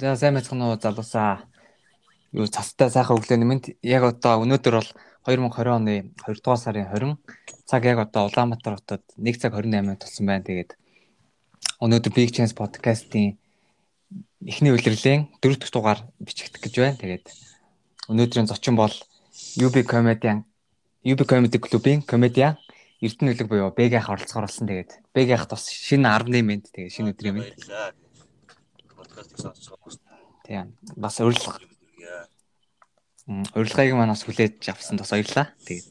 За сайн байцгаана уу залуусаа. Юу цастай сайхан өглөө нэмэнд яг одоо өнөөдөр бол 2020 оны 2 дугаар сарын 20 цаг яг одоо Улаанбаатар хотод 1 цаг 28 тулсан байна. Тэгээд өнөөдөр Big Chance podcast-ийн эхний үйлрэлийн 4 дахь дугаар бичигдэх гэж байна. Тэгээд өнөөдрийн зочин бол UB Comedian UB Comedy Club-ийн комедиан Эрдэнэ үлэг буюу Бэгийн оролцохоор болсон. Тэгээд Бэгийн бас шинэ 10-ны мэд тэгээд шинэ өдрийн мэд подкастыг сонсож байгаа юм шүү. Тийм. Бас урилга. Урилгыг маань бас хүлээж авсан бас баярлаа. Тэгээд.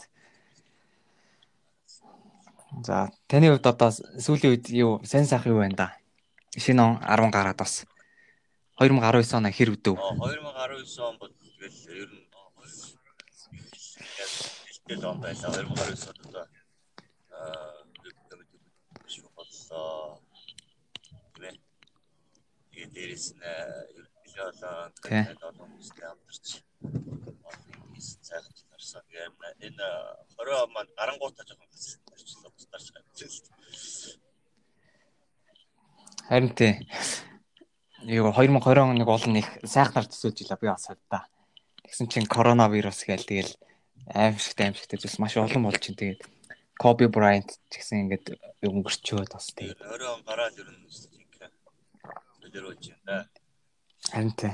За, таны хувьд одоо сүүлийн үед юу сайн сайхан юу байна да? Шинэ он 10 гараад бас 2019 он хэр өдөв? 2019 он бол тэгэл ер нь хэлтэл он байлаа 2019 он одоо аа шүү боллоо Тэгээд дээрэс нь ерөнхийдөө болоо олон хүмүүстэй хамтарч цайхаж нарсан. Тэгээд энэ 20 маань гарангуутаа жоохон гарчлаа бусдаарч гарч Харин тий. Юу 2020 он нэг олон их сайхнаар төсөөлж илаа би бас хавда. Тэгсэн чинь коронавирус гээл тэгэл аимшигтай аимшигтай зүйлс маш олон болж чинь тэгээд Коби Брайант гэсэн ингээд өнгөрчөөд бас тэгээд 20 он гараад ер нь төлөөрөөж байна. Харин тий.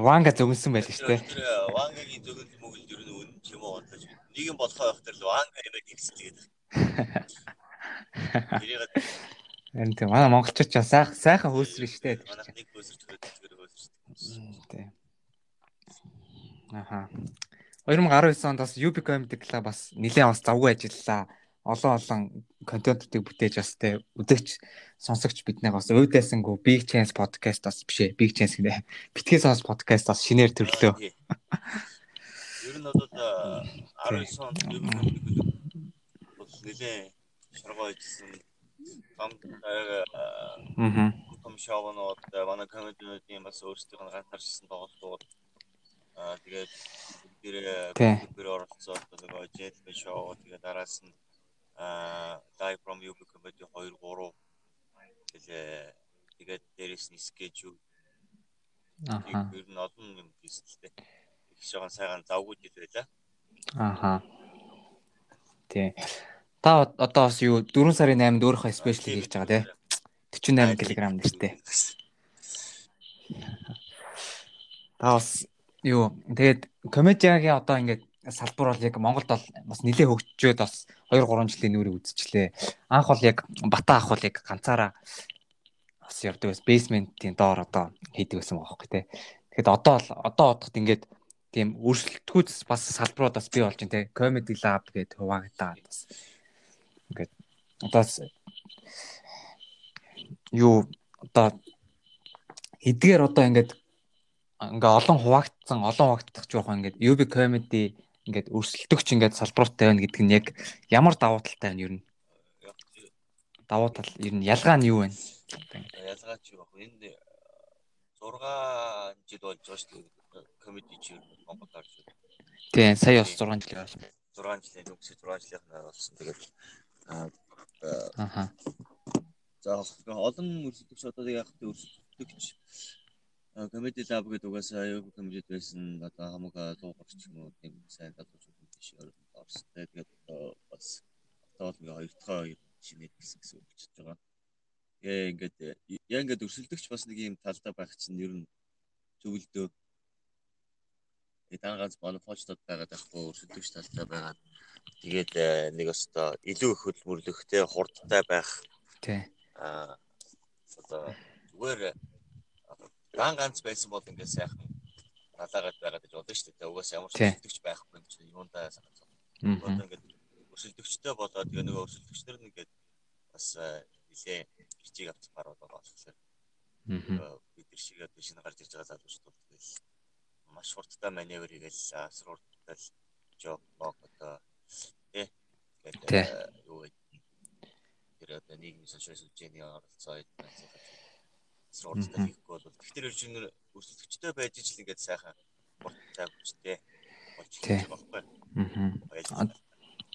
Ванга зөвгөнсөн байл шүү дээ. Вангагийн зөвгөн мөгөл ер нь үнэн ч юм уу бодож нэг юм болохоо байх тэр ванга юм гэсэн тэгээд. Харин тий манай монголчууд ч сайхан сайхан хөөсрөн шүү дээ. Манайх нэг хөөсөрч хөөсөрч хөөсөрч. Тий. Аха. 2019 онд бас UB Comedy Club бас нэлээд бас завгүй ажиллалаа олон олон контентуудыг бүтээж бас тэ өдөгч сонсогч биднийг бас уйдайсангүй Big Chance podcast бас биш ээ. Big Chance гэнэ. Битгий сонс podcast бас шинээр төрлөө. Ер нь бол 19 онд бол нэлээ шаргоо ижсэн том аа том шоунууд манай комедиудын бас өөрсдийнх нь ганцаарчсан тоглолтууд. Аа тэгээд тэр тэр оролцоод нөгөө Jet Show тэгээд араас нь аа live from you comedy 2 3 тэгээ тэгээд дээрэс нь schedule Аха. ер нь олон юм дээ. Их жоохон сайхан завгүй жил байлаа. Аха. Тий. Та одоо бас юу 4 сарын 8-нд өөрийнхөө спешиал хийж байгаа тий. 48 кг нэртэй. Та бас юу тэгээд комедиагийн одоо ингээд салбар бол яг Монголд бол бас нэлээд хөгжөөд бас 2 3 жилийн нүрийг үзчихлээ. Анх бол яг бата ах бол яг ганцаараа бас явдаг байсан. Бейсментийн доор одоо хийдэг байсан хөөе те. Тэгэхэд одоо л одоо одоход ингээд тийм өрсөлдөхүйц бас салбарууд бас бий болж байна те. Comedy Lab гэдэг хуваагдаад бас ингээд одоо юу одоо эдгээр одоо ингээд ингээ олон хуваагдсан олон хуваагдах жоохон ингээд UB comedy ингээд өрсөлдөгч ингээд салбаруутай байна гэдэг нь яг ямар давуу талтай байна ер нь? Давуу тал ер нь ялгаа нь юу вэ? Ялгаа ч юу вэ? Энд 6 жил болж байгаа шүү дээ. Комеди чи Монгол байна. Тийм, сая бас 6 жил болсон. 6 жилийн өнгөрсөн 6 жилийнх нь болсон. Тэгээд аа. За олон өрсөлдөгч одоо яг өрсөлдөгч комеди лаб гэдэг угаасаа аюу комедид байсан одоо хамаг дуугарч юм уу тийм сайн залуучууд биш орстой тэгээд бас одоо бол ингээ хоёр дахь шинэ гэсэн гэсэн үг болчихж байгаа. Тэгээ ингээд яа ингээд өрсөлдөгч бас нэг юм талдаа байх чинь ер нь зөвлөдөө. Тэгээд дан ганц монополчдод байгаад байхгүй өрсөлдөгч талдаа байгаад тэгээд нэг өстө илүү их хөдөлмөрлөхтэй хурдтай байх. Тий. Аа одоо зүгээр ган ганц байсан бол ингээд сайхан налаагаад байгаад гэж бодсон шүү дээ. Угаас ямар ч өсөлтөгч байхгүй юм чи юундаа санаж байна. Одоо ингээд өсөлтөгчтэй болоод тэгээ нөгөө өсөлтөгчнөр нь ингээд бас нилээ хичээг авч гараад байгаа болохоор бид нар шиг одоо шинэ гарч ирж байгаа залуучууд тэгэл маш хурдтай маневр хийгээл асруудтай жоб бок одоо тий. Тэгээд юу вэ? Тэр одоо нийгмийн сошиал сүлжээний оролцоо сургалтад хийхгүй бол тэгэхээр инженер өрсөлдөгчтэй байж ижил ингээд сайхан хурдтай хүчтэй болж байгаа байхгүй. Аа.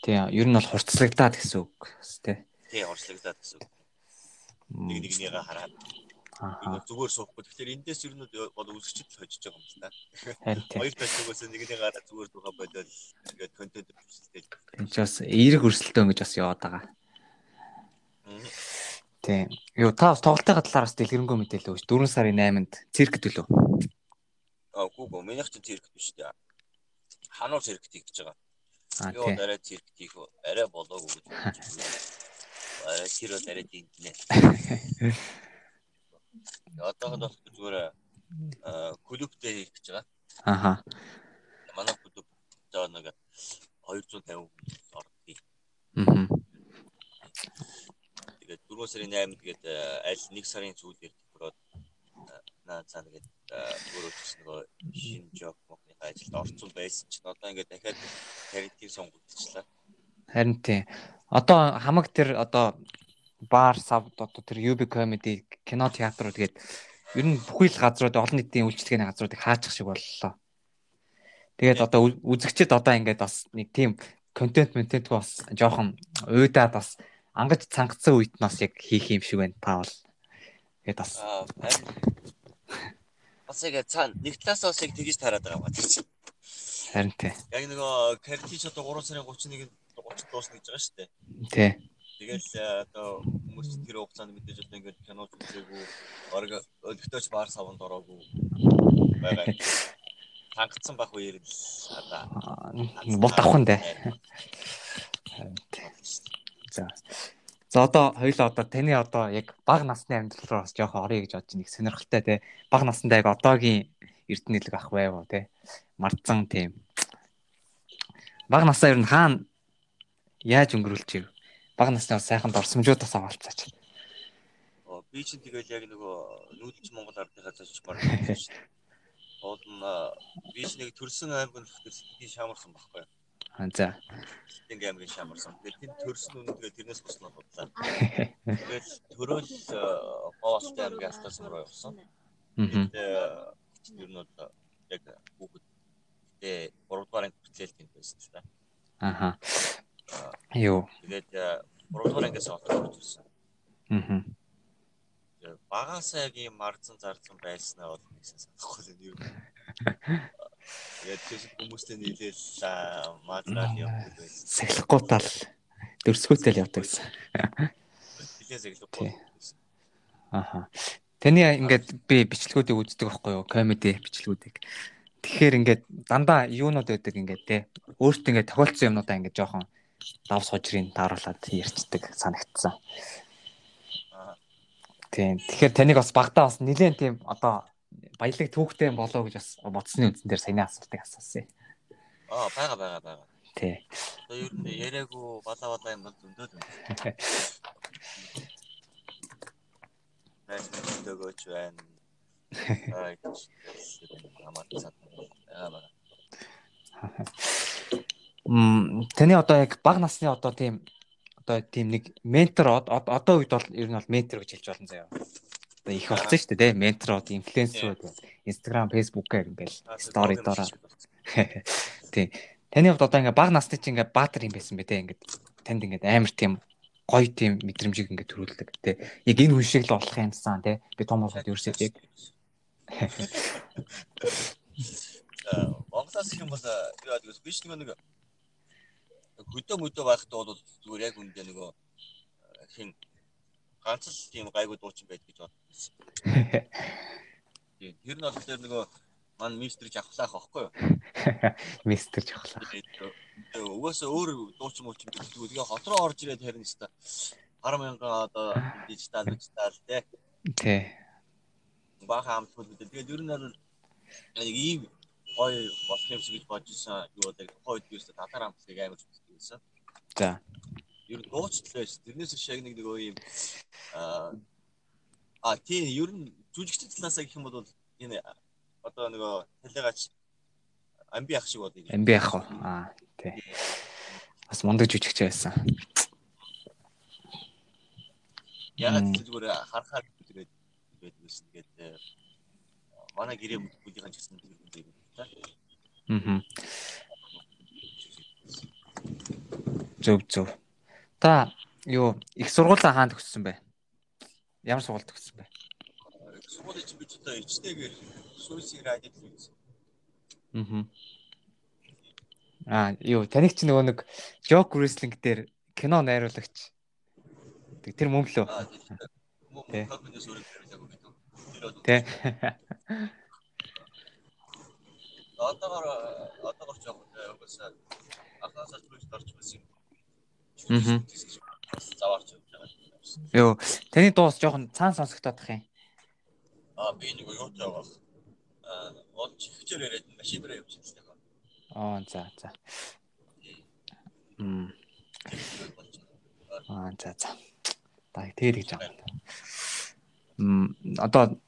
Тий, ер нь бол хурцлагдаад гэсэн үг тий. Тий, хурцлагдаад гэсэн үг. Нэг нэгнийгээ хараад Аа. Зүгээр суухгүй. Тэгэхээр эндээс ер нь бол үзэгчд л хожиж байгаа юм та. Хоёр тал зүгээс нэгний гараа зүгээр тухай болоод ингээд контент бичлээ. Энд ч бас эерэг өрсөлдөөн гэж бас яваад байгаа. Тийм. Юу та бас тоглолтын талаар бас дэлгэрэнгүй мэдээлэл өгч 4 сарын 8-нд цирк төлөө. Аа гүү гүү минийх чинь цирк биш дээ. Хануур цирк хийж байгаа. Аа тийм. Юу арай цирк хийх арай болоогүй гэж. Арай тэр арай дийнэ. Одоохонд бол зүгээр клубтэй хийх гэж байгаа. Аха. Манай клуб жаа нэг 250 ордгийг. Аа. Тэгээд 4 сарын 8-нд тэгээд аль нэг сарын сүүлээр төрөөд наа цаа тэгээд өөрөө ч нөгөө шинэ жоб мохны ажилд орцсон байсан чинь одоо ингээд дахиад карьерийг сонгогдчихлаа. Харин тийм. Одоо хамаг тэр одоо бар сав одоо тэр UB comedy кино театрууд тэгээд ер нь бүхий л газрууд олон нийтийн үйлчлэгээний газруудыг хаачих шиг боллоо. Тэгээд одоо үзэгчд одоо ингээд бас нэг тийм контент контент бас жоохон уйдаад бас ангаж цангацсан үед нь бас яг хийх юм шиг байна бол. Тэгээд бас бас яг цаана нэг талаас бас яг тэгж тараад байгаа юм байна. Харин тий. Яг нөгөө Картич одоо 3 сарын 31-нд 30 дуусна гэж байгаа шүү дээ. Тий. Тэгэл э, одоо хүмүүс тэр хугацаанд мэдээж одоо ингээд кино үзээгүй орог өлегтөөч баар савнд ороогүй байгаа. Хангацсан байх үеэр л одоо бол давхан дээ. За. За одоо хоёул одоо таны одоо яг бага насны амьдрал руу бас жоохон орё гэж бодож нэг сонирхолтой те. Бага насндаа яг одоогийн эрдэнэлэг ах байв те. Мардсан тийм. Бага насаа ер нь хаана яаж өнгөрүүлчихв? бага насны сайхан дурсамжуудаас авалцаач. Би чинь тэгэл яг нөгөө нүүдэлч Монгол ардынхаа дээ. Уул нь би ч нэг төрсөн аймаг нь сэтгэл шамарсан байхгүй. Аа за. Сэтгэл аймгийн шамарсан. Тэнд төрсөн үнэ тэгээд тэрнээс босноо бодлаа. Тэгээд төрөөл гоолт аймгийн алтасан руу явсан. Тэгээд ер нь одоо яг хүүхэд тэгээ 3 дугаар анги хүртэл тэнд байсан шүү дээ. Аха. Юу. Тэгээд 3 дугаар ангиас орж ирсэн. Аа. Багасаа яг юм марцсан зарцсан байснаа бол нэгсэн санахгүй л юм. Тэгээд тийш хүмүүстэй нийлээл мадрал явдаг байсан. Сахилахгүй тал дөрсгөөтэй л явдаг гэсэн. Тилээ сахилахгүй. Аха. Таны ингээд би бичлэгүүдийг үздэг байхгүй юу? Комеди бичлэгүүдийг. Тэгэхээр ингээд дандаа юунууд байдаг ингээд те. Өөртөө ингээд тохиолдсон юмнуудаа ингээд жоохон лав сужрын тааруулаад ярьцдаг санагдсан. Тийм. Тэгэхээр таныг бас багтаа бас нэлээд тийм одоо баялаг түүхтэй болоо гэж бас бодсны үндсэн дээр саяны асуултыг асуусан. Аа бага бага бага. Тий. Ер нь яриагу бала бала юм бол зөндөөд байна. Найс дөгөөч байна. Аа бага. Мм таны одоо яг бага насны одоо тийм одоо тийм нэг ментор одоо үед бол ер нь бол ментор гэж хэлж болно заяа. Одоо их болсон шүү дээ, менторууд, инфлюенсерүүд, Instagram, Facebook-аар ингээл стори дороо. Тийм. Таны хувьд одоо ингээ бага насны чинь ингээ баатар юм байсан бэ те ингээд танд ингээд амар тийм гоё тийм мэдрэмжийг ингээд төрүүлдэг те. Яг энэ хүн шиг л болох юмсан те. Би том болоод ерөөсөө яг Монголоос юм бол юу яадаг вэ? Би ч нэг хөдөө мөдөө байхдаа бол зүгээр яг үндэ нөгөө э, хин ганц л тийм гайгүй дуучин байд гэж бодсон. Тийм. Тэр нь бол тэр нөгөө ман мистер жавхлаах аахгүй юу? Мистер жавхлаах. Угаасаа өөр дуучин муучин гэдэг. Тэгээ хот руу орж ирээд харин өста 10 мянган одоо дижитал дижитал тий. Тий. Баха амтгүй. Тэгээд ер нь бол нэг ийм гоё болох юм шиг гэж бодож исэн. Юу одоо тухайн үед ерөөсө татар амтлыг амар үзсэн. За. Ер нь дуучтлаа ш. Тэрнээс шиг нэг нөгөө юм аа а тийм ер нь жүжигчд талаасаа гэх юм бол энэ одоо нөгөө талигач амби ах шиг болыг. Амби ах уу? Аа тий. Бас мундаг жүжигч байсан. Яг зүгээр харахаар тэгээд байдаг гэсэн. Тэгээд манай гэрээ бүлийнхэн ч гэсэн тэгээд Аа. Зөв зөв. Та юу их сургуулаа хаанд төгссөн бэ? Ямар сургууль төгссөн бэ? одоо ичтэйгээр сүүсийг радио телевиз. Аа. Аа, юу, таныг чи нөгөө нэг Joke Wrestling дээр кино найруулагч. Тэр мөн лөө. Тэ. Тэ. Одоогор одоогор яг угаасаа анхаасаа төлөж орж байсан юм. Аа. Заваарч явж байгаа. Йоо, таны дуус жоохон цаан сонсогдоод тах юм. Аа, би нэг юу жаавах. Аа, он чихчээр яриад машинаараа явж байгаа. Аа за за. Мм. Аа за за. Та тэгээд гэж байгаа. Мм одоо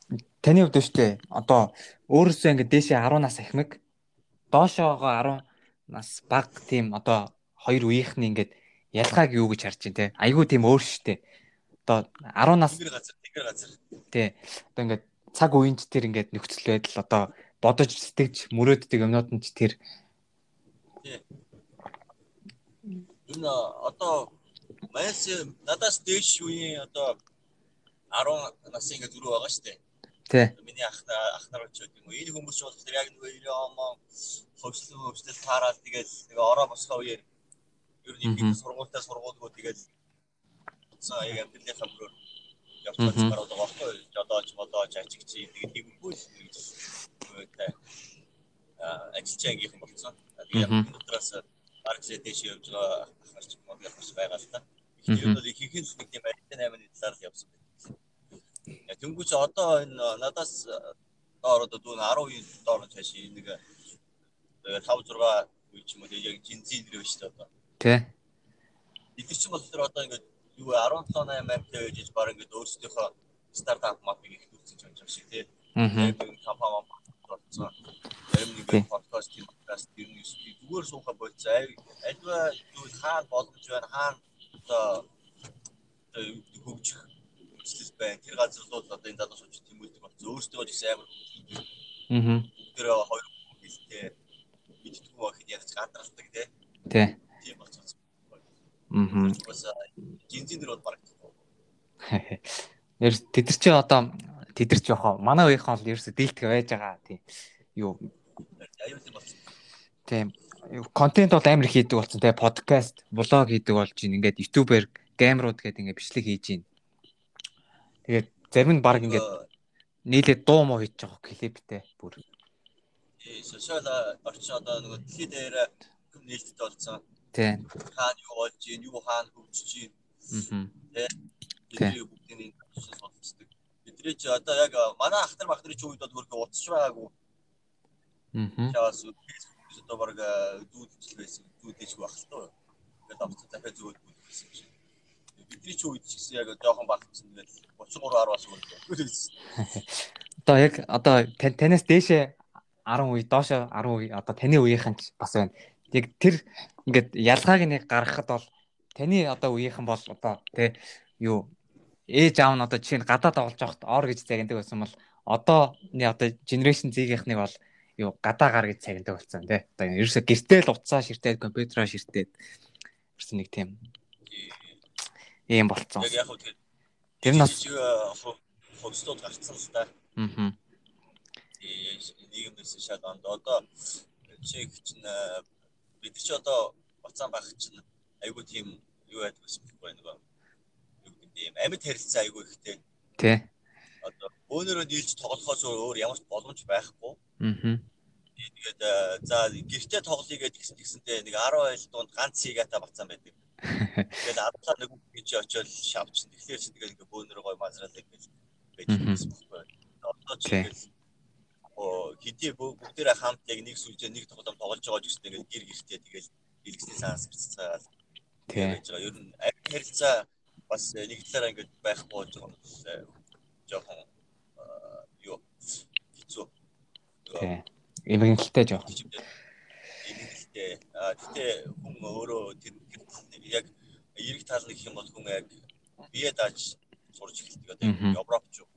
таны хувьд өштэй одоо өөрөөсөө ингэ дээшээ 10 нас ахмиг доошоогоо 10 нас баг тийм одоо хоёр үеийнхний ингээд ялгааг юу гэж харж байна те. Айгүй тийм өөр штэ. Одоо 10 нас тэнгэр газар тэнгэр газар. Тий. Одоо ингээд цаг үеинч тэр ингээд нөхцөл байдал одоо бодож сэтгэж мөрөөддөг юмнууд нь ч тэр Энэ одоо Майс надаас дээш үеийн одоо 10 насын ингээ зүрх байгаа шүү дээ. Тий. Миний ах ах нар ч юм. Энэ хүмүүс ч болохоор яг нөгөө 90 он хөвслөө хөвслөл таараад тэгээд нөгөө ороо босхоо үеэр ер нь их сургуультай сургуулгуу тэгээд цаа яг амьдралынхаа мөрөөр явж байгаа байгаа байхгүй жодооч модооч ажигч тэгээд тиймэрхүү л гэж ажиллаж ангийнхан болсон. Тэгээд өнөөдрөөс аргасаа дэш явж байгаа ахарч мод явж байгаа л та. Тэгэхээр бол ихэнх нь нэг тийм арилтын 8-ны талаар явсан байна. Тэнгүүч одоо энэ надаас доор одоо дүүн 10 доор цааш нэг 5 6 үе ч юм уу яг жинзийн нэр биш одоо. Тэ. Эдгээр чинь бол тэр одоо ингээд юу 17 8 амтай байж баг ингээд өөрсдийнхөө стартап мапыг их үүсгэж байгаа юм шиг тий. Аа. компани болсон. Зарим нэг подкаст тийм подкаст ер нь зүгээр сууха болцоо. Альва юу хаана боломж байна хаана одоо хөгжих хүчлэл байна. Тэр газар л одоо энэ залуу сууч тэмүүлдэг болсон. Өөрсдөө ч гэсэн амар. Аа. Тэр хоёр хэлтэй мэддэг байх нь яг гадралдаг тий. Тий. Тийм болцсон. Аа. Бас жинзин дээр бол баг. Нэр тэд нар чи одоо тэд нар яхаа манай үеийнхэн бол ерөөсө дийлтгэж байж байгаа тийм юу аюултай болсон. Тийм контент бол амар их хийдэг болсон тийм подкаст, блог хийдэг болж байна. Ингээд ютубер, геймрууд гэдэг ингээд бичлэг хийж байна. Тэгээд зарим нь баг ингээд нийлээд дуу муу хийж байгаа клиптэй бүр. Сошиал орчин одоо нөгөө дэлхийд дээр нийлдэд болсон. Тийм. Хаана юу болж байна, юу хаана хөгжиж байна. Аа. Тийм. Бүгдийн энэ судалцдаг. Бидний чи одоо яг манай ах нар бах нарын ч үед бол хөргө утас байгаагүй. Аа. Чаас фэйсбүүкээс одоо баг дүүдч байсан. Дүүдэж байх л тоо. Ингээд авцсан дахиад зүгээр дүүдсэн юм шиг. Бидний ч үед ч гэсэн яг жоохон багцсан тэгээд 33 10 бас өөр. Одоо яг одоо танаас дээшээ 10 үе доошо 10 үе одоо таны үеийнхэн ч бас байна. Яг тэр ингээд ялгааг нэг гаргахад бол таны одоо үеийнхэн бол одоо тий юу ээж аав нь одоо жишээ нь гадаад олж явахт ор гэж загнадаг байсан бол одооны одоо генерашн згийнхныг бол юу гадаа гар гэж цагнадаг болсон тий. Одоо ерөөсө гэртээ л уцаа ширтээд компьютероо ширтээд ерөөсө нэг тийм ийм болцсон. Яг яг хөө тэр нас хөвстөд гарцсан л та. Аа. нийгэмээс шал онд одоо чиг чинь бид чи одоо бацаан байх чинь айгүй тийм юу байдаг гэсэн байна нөгөө ийм амьд харилцаа айгүй ихтэй. Тий. Одоо өөрөөр нийлж тоглохоос өөр ямар ч боломж байхгүй. Аа. Тэгээд за гэртээ тоглоё гэж гисэн гисэнтэй нэг 10 ойл дунд ганц сигата бацсан байдаг. Тэгээд адлаа нэг гэж очиод шавчин. Тэгэхээр чи тэгээд ингээ бөөнөр гой мазрал гэж байдаг юм байна. Одоо чи оо хэдий бүгдээрээ хамт яг нэг сүлжээ нэг тоглоом тоглож байгаа гэсэн тэгээд гэр гэртээ тэгээд илгэсний саас биццаагаад тэгээд ер нь харилцаа бас нэг талаараа ингээд байхгүй жоохон жоохон юу хэцүү. Тий. Эмгэнэлтэй жоохон. Эмгэнэлтэй. А тэгтээ хүн өөрөө тэр яг эрэг тал нэг юм бол хүн яг бие дааж сурж эхэлдэг. Одоо Европч юу.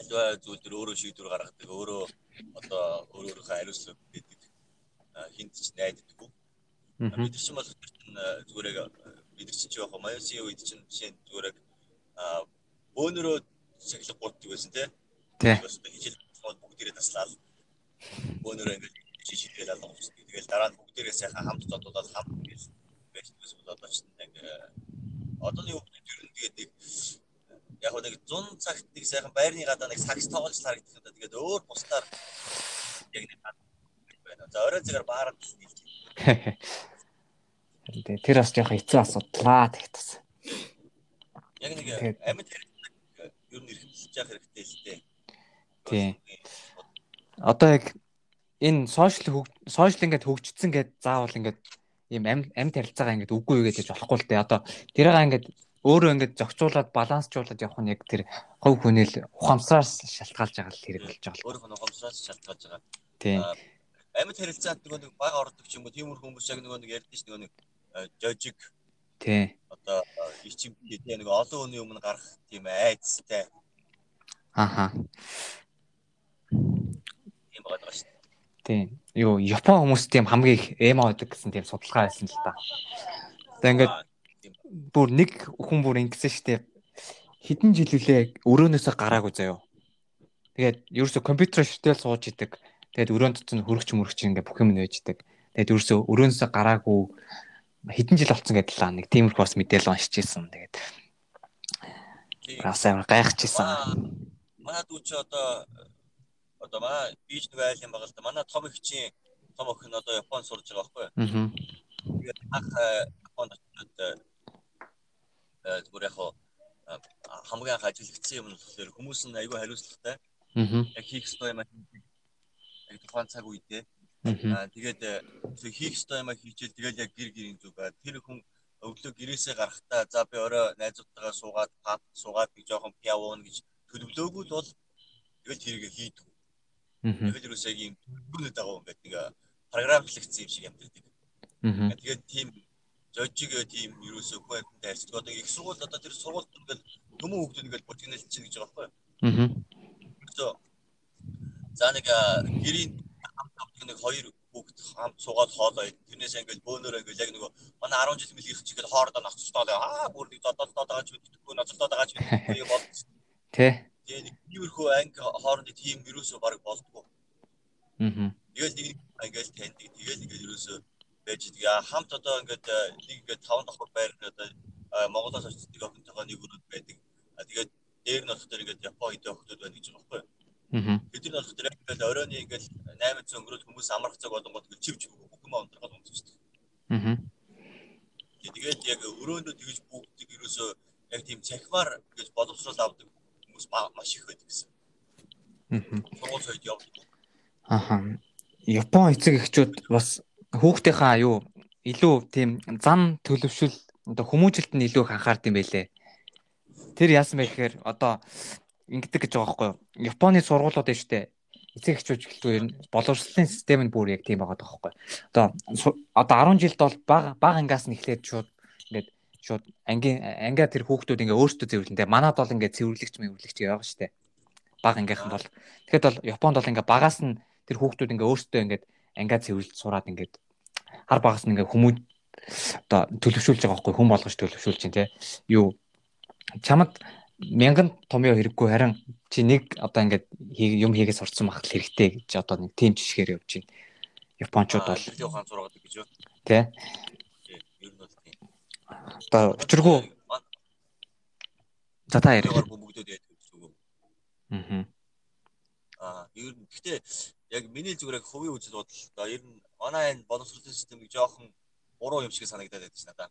Альва зүйл төр өөрөө шийдвэр гаргадаг. Өөрөө одоо өөр өөрийнхөө ариуслал гэдэг хинт ч найддаг. Бид чинь бол зүгээр яг бид чинь жоох маясын үед чинь жишээ зүгээр аа бөөнөрөө цэглэг гууддаг байсан тий. хижил бүгдээрээ таслаад өнөөрөө ингээд шиширгээл алга болчихсон. Тэгэл дараа нь бүгдээрээ сайхан хамт зодуулаад хамт ингээд байсан болоод очсон. Ингээ одооний хүмүүс ер нь тэгээд нэг яг нэг 100 цагт нэг сайхан байрны гадаа нэг сакс тоглож харагдах да. Тэгээд өөр бусдаар яг нэг байна. За орой зэрэг баард Тэгээ тэр бас жоохон хэцүү асуудлаа тэгт бас. Яг нэг амьд ер нь эрхэмлэж явах хэрэгтэй л дээ. Тий. Одоо яг энэ сошиал сошиал ингээд хөгжсөн гэд заавал ингээд ийм амьд харилцаагаа ингээд үгүй гэж болохгүй л дээ. Одоо тэрийг ингээд өөрөө ингээд зохицуулаад балансжуулаад явах нь яг тэр хов хүнэл ухамсараас шалтгаалж байгаа л хэрэг болж байгаа. Өөрөө ухамсараас шалтгаалж байгаа. Тийм. Амьд харилцаанд нөгөө нэг баг ордог ч юм уу тиймэрхүү хүмүүс яг нөгөө нэг ярьдэн ш нөгөө нэг жожиг тий. Одоо ичим тий нөгөө олон хүний өмнө гарах тийм айцтай. Аха. Тийм байгаа ш. Тийм. Юу Япон хүмүүс тийм хамгийн их эмо байдаг гэсэн тийм судалгаа байсан л да. Одоо ингээд бүр нэг хүн бүр ингэсэн штэ хэдэн жил үлээ өрөөнөөсөө гараагүй заяо. Тэгээд ерөөсө компьютер ширтэл сууж идэг. Тэгээд өрөөнд дотор хөрөгч мөрөгч ингээ бүх юм нээждэг. Тэгээд ерөөсө өрөөнөөсөө гараагүй хэдэн жил болсон гэдэл лаа нэг тиймэрхүү бас мэдээлэл уншиж ирсэн. Тэгээд бас амар гайхажсэн. Манай дүү чи одоо одоо маа бич нэг айл юм байгаа л да. Манай том ихчийн том охин одоо Японд сурж байгаа байхгүй юу? Аа. Тэгээд анх Японд очиод зүгээр яг хамгийн анх ажиллагдсан юм нь болохоор хүмүүс нь айгүй хариуцлагатай. Аа. Яг хийх ёстой юм яг тухайн цаг үедээ. Аа тэгээд хийх ёстой юм хийчихэл тэгэл яг гэр гэрийн зүг. Тэр хүн өглөө гэрээсээ гарахдаа за би орой найзуудтайгаа суугаад паб суугаад би жоохон пиавон гэж төлөвлөөгүй бол тэгэл тэрийг хийдэг. Тэгэл юусаа ийм гүнэд байгаа юм байдаг. Ингээ програмчлагдсан юм шиг амьддаг. Тэгээд тийм жожиг тийм ерөөсөө хүн амьтанд харьцдаг. Одоо их сургууль одоо тэр сургуульд ингээл төмөн хүүхдүүд ингээл ботгинэл чинь гэж байгаа байхгүй? Аа. За нэг гэрийн нэг хоёр хүүхд хамт суугаад хоолоо тэрнээс ингээл бөөнөр ингээл яг нөгөө манай 10 жил мэлгийх чигээр хоордоо ноцтолтой аа бүр нэг додолтоод байгаа ч үтгэхгүй ноцтолоод байгаа ч үтгэхгүй юм бол Тэ. Тэгээ нэг иймэрхүү анги хоорондын тим ерөөсөө баг болдгоо. Аа. Тэгэл нэг ингээл таньдаг тэгэл ингээл ерөөсөө байж идэг. Хамт одоо ингээд нэг ингээд таван давхар байр одоо Монголоос очдог охинтойгоо нэг өрөөнд байдаг. Тэгээд дээр нь болохоор ингээд Япон хэдэн охтууд байна гэж байгаа байхгүй юу? Аа. Тэдний болохоор ингээд оройны ингээд 800 өнгөрөөд хүмүүс амрах цаг болонгод ингээд чивч бүх юм унтраад өмсөж байна. Аа. Тэгээд яг өрөөндөө тэгж бүгдийг ерөөсөө яг тийм цахимаар гэж боловсрол авдаг хүмүүс маш их байдаг гэсэн. Аа. Сургууль сойд явдаг. Аха. Япон эцэг эхчүүд бас хүүхдийнхаа юу илүү тийм зам төлөвшөл одоо хүмүүжилт нь илүү их анхаард юм байлээ. Тэр яасан бэ гэхээр одоо ингэдэг гэж байгаа байхгүй юу? Японы сургуулиуд нь штэ эцэг эхчүүд гэлтгүй ер нь боловсролын систем нь бүр яг тийм байгаа юу? Одоо одоо 10 жилд бол баг баг ангаас нь эхлээд шууд ингээд шууд ангийн ангиа тэр хүүхдүүд ингээ өөрсдөө цэвэрлэнтэй. Манад бол ингээ цэвэрлэгч мэвэрлэгч яваа штэ. Баг ангийнхан бол тэгэхэд бол Японд бол ингээ багаас нь тэр хүүхдүүд ингээ өөрсдөө ингээ ангиа цэвэрлж сураад ингээд хар багаас нь ингээд хүмүүс одоо төлөвшүүлж байгаа байхгүй хүн болгож төлөвшүүлж чинь те юу чамд мянган томьёо хэрэггүй харин чи нэг одоо ингээд юм хийгээ сурцсан байх хэрэгтэй гэж одоо нэг тийм жишгээр явж байна. Япончууд бол ухаан зургаад гэж юу? Тэ. Ер нь бол тийм. Одоо учиргүй За та ярь. Бүгдөө яадаг гэсэн үг. Аа. Аа, ер нь гэхдээ яг миний зүгээр яг хувийн үзэл бодол одоо ер нь энэ боловсролын системийг жоохон буруу юм шиг санагдаад байдаг шнэ надаа.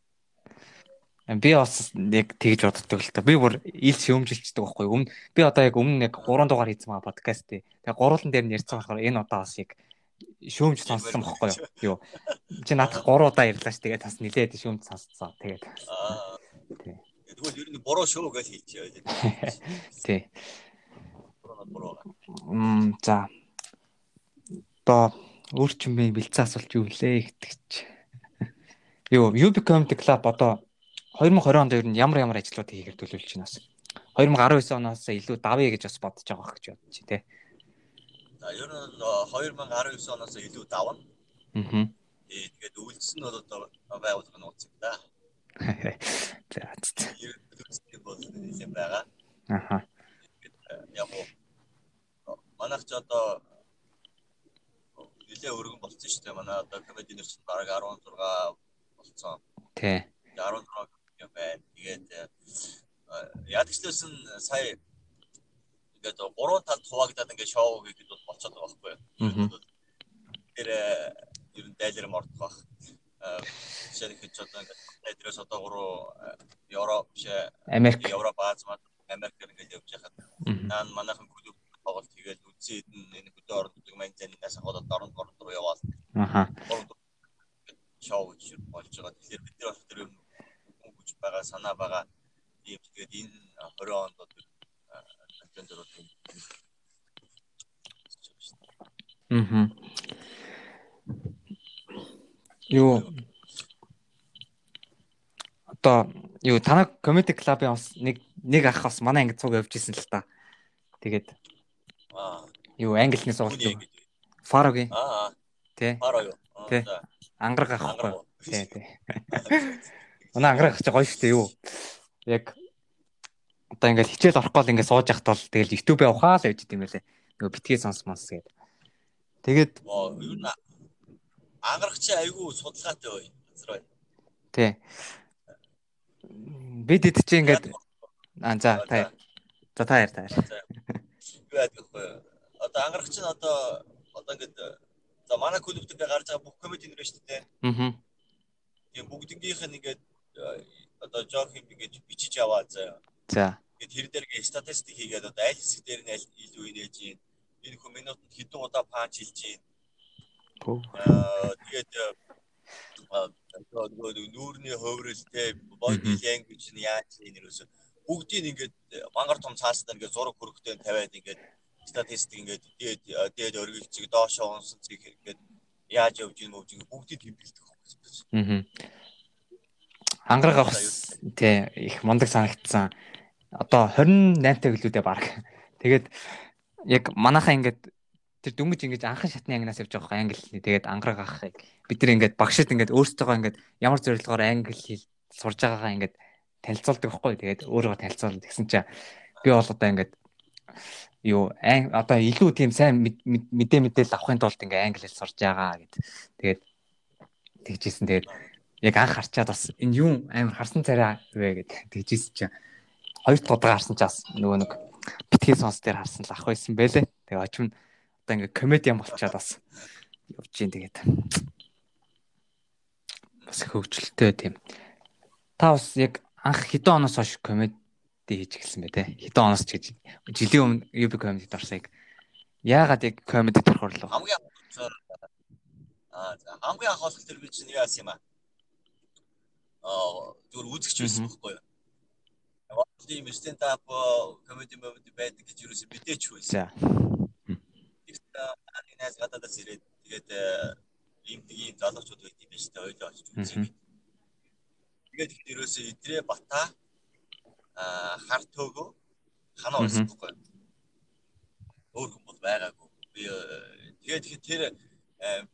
Би бас яг тэгж боддог л та. Би бүр ил шөөмжилчдэг байхгүй өмнө би одоо яг өмнө яг 3 дугаар хийсэн байгаа подкаст тий. Тэгээ гуруулан дээр нь ярьсан болохоор энэ удаа бас яг шөөмж сонссон байхгүй юу? Чи надад 3 удаа ярьлаа ш. Тэгээд бас нилээд шөөмж сонсцоо. Тэгээд. Тий. Тэгвэл ер нь буруу шүү гэж хэлчихээ. Тий. Мм за одоо өөрчмөө бэлцэн асуулт юу лээ гэтгч. Юу Ubicomedy Club одоо 2020 онд ер нь ямар ямар ажлууд хийхээр төлөвлөж байна бас 2019 оноос илүү давъя гэж бас бодож байгаа гэж бодож байна те. Ер нь э, 2019 оноос илүү давна. Аа. Э, тэгээд үйлс нь бол одоо байгуулга нь үүсэх та. За. Үйлсийн бол нэлээд байгаа. Аха. Э, яг гоо манайх ч одоо нэлээд өргөн болсон шүү дээ. Манай одоо комединер чинь бараг 16 болсон. Тий. 16 юм байна. Тэгээд ядагчлсан сая ингээд 3 тал хуваагдаад ингээд шоу хийхэд бол болцоод байгаа байхгүй юу. Тэр ер нь дайлэр мордох байх. Жишээ нь ч одоо ингээд дээрээс одоо гурав Европ биш Америк Европ Аз Америкээр ингээд явж байхад наа манайхан клуб тоглолт хийгээд үдсээд энэ хөдөө орнуудыг маньцанаас хадаад орон орон руу яваал. Аха. Шоу гэж болж байгаа. Тэгэхээр бид нар тэр юм гэж байгаа санаа байгаа. Тийм тэгээд энэ 20 онд контент руу Мм. Юу одоо юу танай комеди клубын бас нэг нэг ах бас манай ангид цуг явж исэн л та. Тэгээд аа юу англиний сургалт Фарогийн. Аа. Тэ. Фаро юу. Тэ. Ангараг ахгүй. Тэ тэ. Манай ангараг ах чи гоё штэ юу. Яг одоо ингээл хичээл орох гол ингээд сууж яхад бол тэгэл YouTube явахаа л явж идэм байлээ. Нөгөө битгий сонсмоос гээд. Тэгээд ер нь ангарах чи айгүй судалгаатай бай. Газар бай. Тий. Бид хэд чи ингээд аа за та. За та яар та яар. Юу яадаг вэ? Одоо ангарах чинь одоо одоо ингээд за манай клубт ингээд гарч байгаа бүх комеди нэр шүү дээ. Аа. Тийм бүгднгийнх нь ингээд одоо жок юм ингээд бичиж аваа заа. За. Тэгээд тэр дээр ингээд статистик хийгээд одоо аль хэсэг дээр нь аль илүү инээж юм. Энэ хүн минутанд хэдэн удаа панч хийж юм. Аа тэгээд нүүрний хөврөлтэй body language нь яаж юм нэрөөсө бүгдийг ингээд мангар том цаастаар ингээд зураг хөрөгтэй тавиад ингээд статистик ингээд дээд дээд өргөлцөг доошоо унсан цэг ингээд яаж явж ийм өвж бүгдийг тэмдэглэдэг Аа. Ангараг авах тий их мундаг санагдсан. Одоо 28 гэлүүдээ баг. Тэгээд яг манайхаа ингээд тэр дөнгөж ингэж анхан шатны ангинаас явж байгаа англи хэлний тэгээд ангараг авахыг бид нар ингээд багшид ингээд өөрсдөө ингээд ямар зорилгоор англи хэл сурж байгаагаа ингээд танилцуулдаг байхгүй тэгээд өөрөө танилцуулна гэсэн чинь би бол одоо ингээд юу одоо илүү тийм сайн мэдээ мэдээлэл авахын тулд ингээ англи хэл сурж байгаа гэд. Тэгээд тэгжсэн. Тэгээд яг анх харчаад бас энэ юу амар харсан царай вэ гэд тэгжсэн чинь хоёр удаа харсан ч бас нөгөө нэг битгий сонс дээр харсан л ах байсан байлээ. Тэгээ очим одоо ингээ комедиан болчаад бас явж гин тэгээд бас хөвгчлөлтэй тийм. Та бас яг анх хэдэн оноос хойш комеди хийж эхэлсэн бэ те? Хэдэн оноос ч гэж жилийн өмнө UB comedy-д орсыг яагаад яг comedy дөрөх орлоо? Хамгийн аа хамгийн анх олох тэр би чинь яасан юм аа. Аа зүгээр үзэгч байсан байхгүй юу? Тийм стенд ап comedy comedy байдаг гэж юу ч мэдээч байсан. За. Тэгсэн анинаас гадаадас ирээд тэгээд ийм тийм залуучууд байт юм байна шүү дээ. Ойлоо очиж үзье. Тэгээд их ерөөсөө идрээ бата а хар төөгөө ханаа байсан байхгүй юу? Өөр бол байгаагүй. Би тэгээд тэр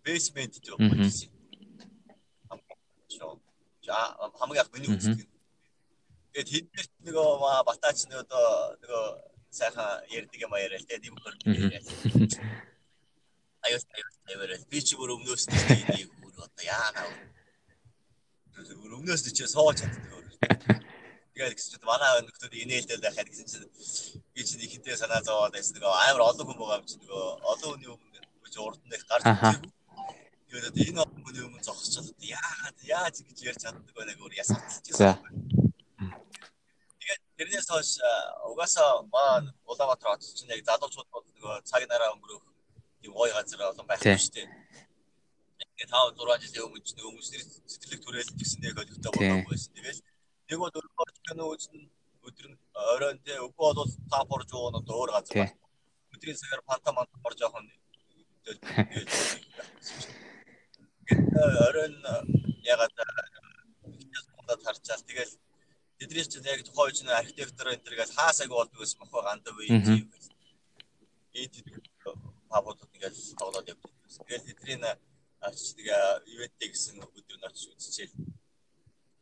basement дээр байсан. Хамгийн анх миний үздэг. Тэгээд хэднэрт нөгөө батаач нөгөө нөгөө сайхан ярьдаг юм яриа л тэгээд юм хөр. Аюус аюус тавиараа би чи бүр өмнөөс нь нэг бүр одоо яана. Өмнөөс нь чи сууж чаддаг. Тэгээд гэсэн чинь манай нөхдүүд инээлдэл байхад гэсэн чинь би чи нэг хитээ санаа зовоод байсан нөгөө амар олон хүн байгаа юм чи нөгөө олон хүний өмнө урд нь гарч ирсэн. Тэгээд энэ хүний өмнө зогсчиход яагаад яаж гэж ярьж чаддаг байгааг өөр ясаацчихсан. Тэгээд тэрнээс хойш угаасаа маа Улаанбаатар хотод чинь яг залуучууд бол нөгөө цаг нараа өнгөрөх тийм гоё газар олон байх шүү дээ. Тэгээд 5 6 жилийн өмнө ч нөгөө хүмүүсийн сэтгэлэг түрээлж гисэн нэг олигтой болоогүй байсан. Тэгээд нэг бол өөр кино үзэн өдөр нь оройн тэ өглөө бол тап орж ууна өөр газар байна. Өдрийн цагаар панта манта орж явах нь оройн ягаад хятад харчаал тэгэл тэдний чинь яг тухайн үеийн архитектор энэ төргээс хаасаг болдог гэсэн мохоо гандав юм тийм. Эд паводод ингээл тоглоод явдаг. Тэгэл тэдний очиж тэгээ ивэнтэ гэсэн өдөр нь очиж үзчихээл.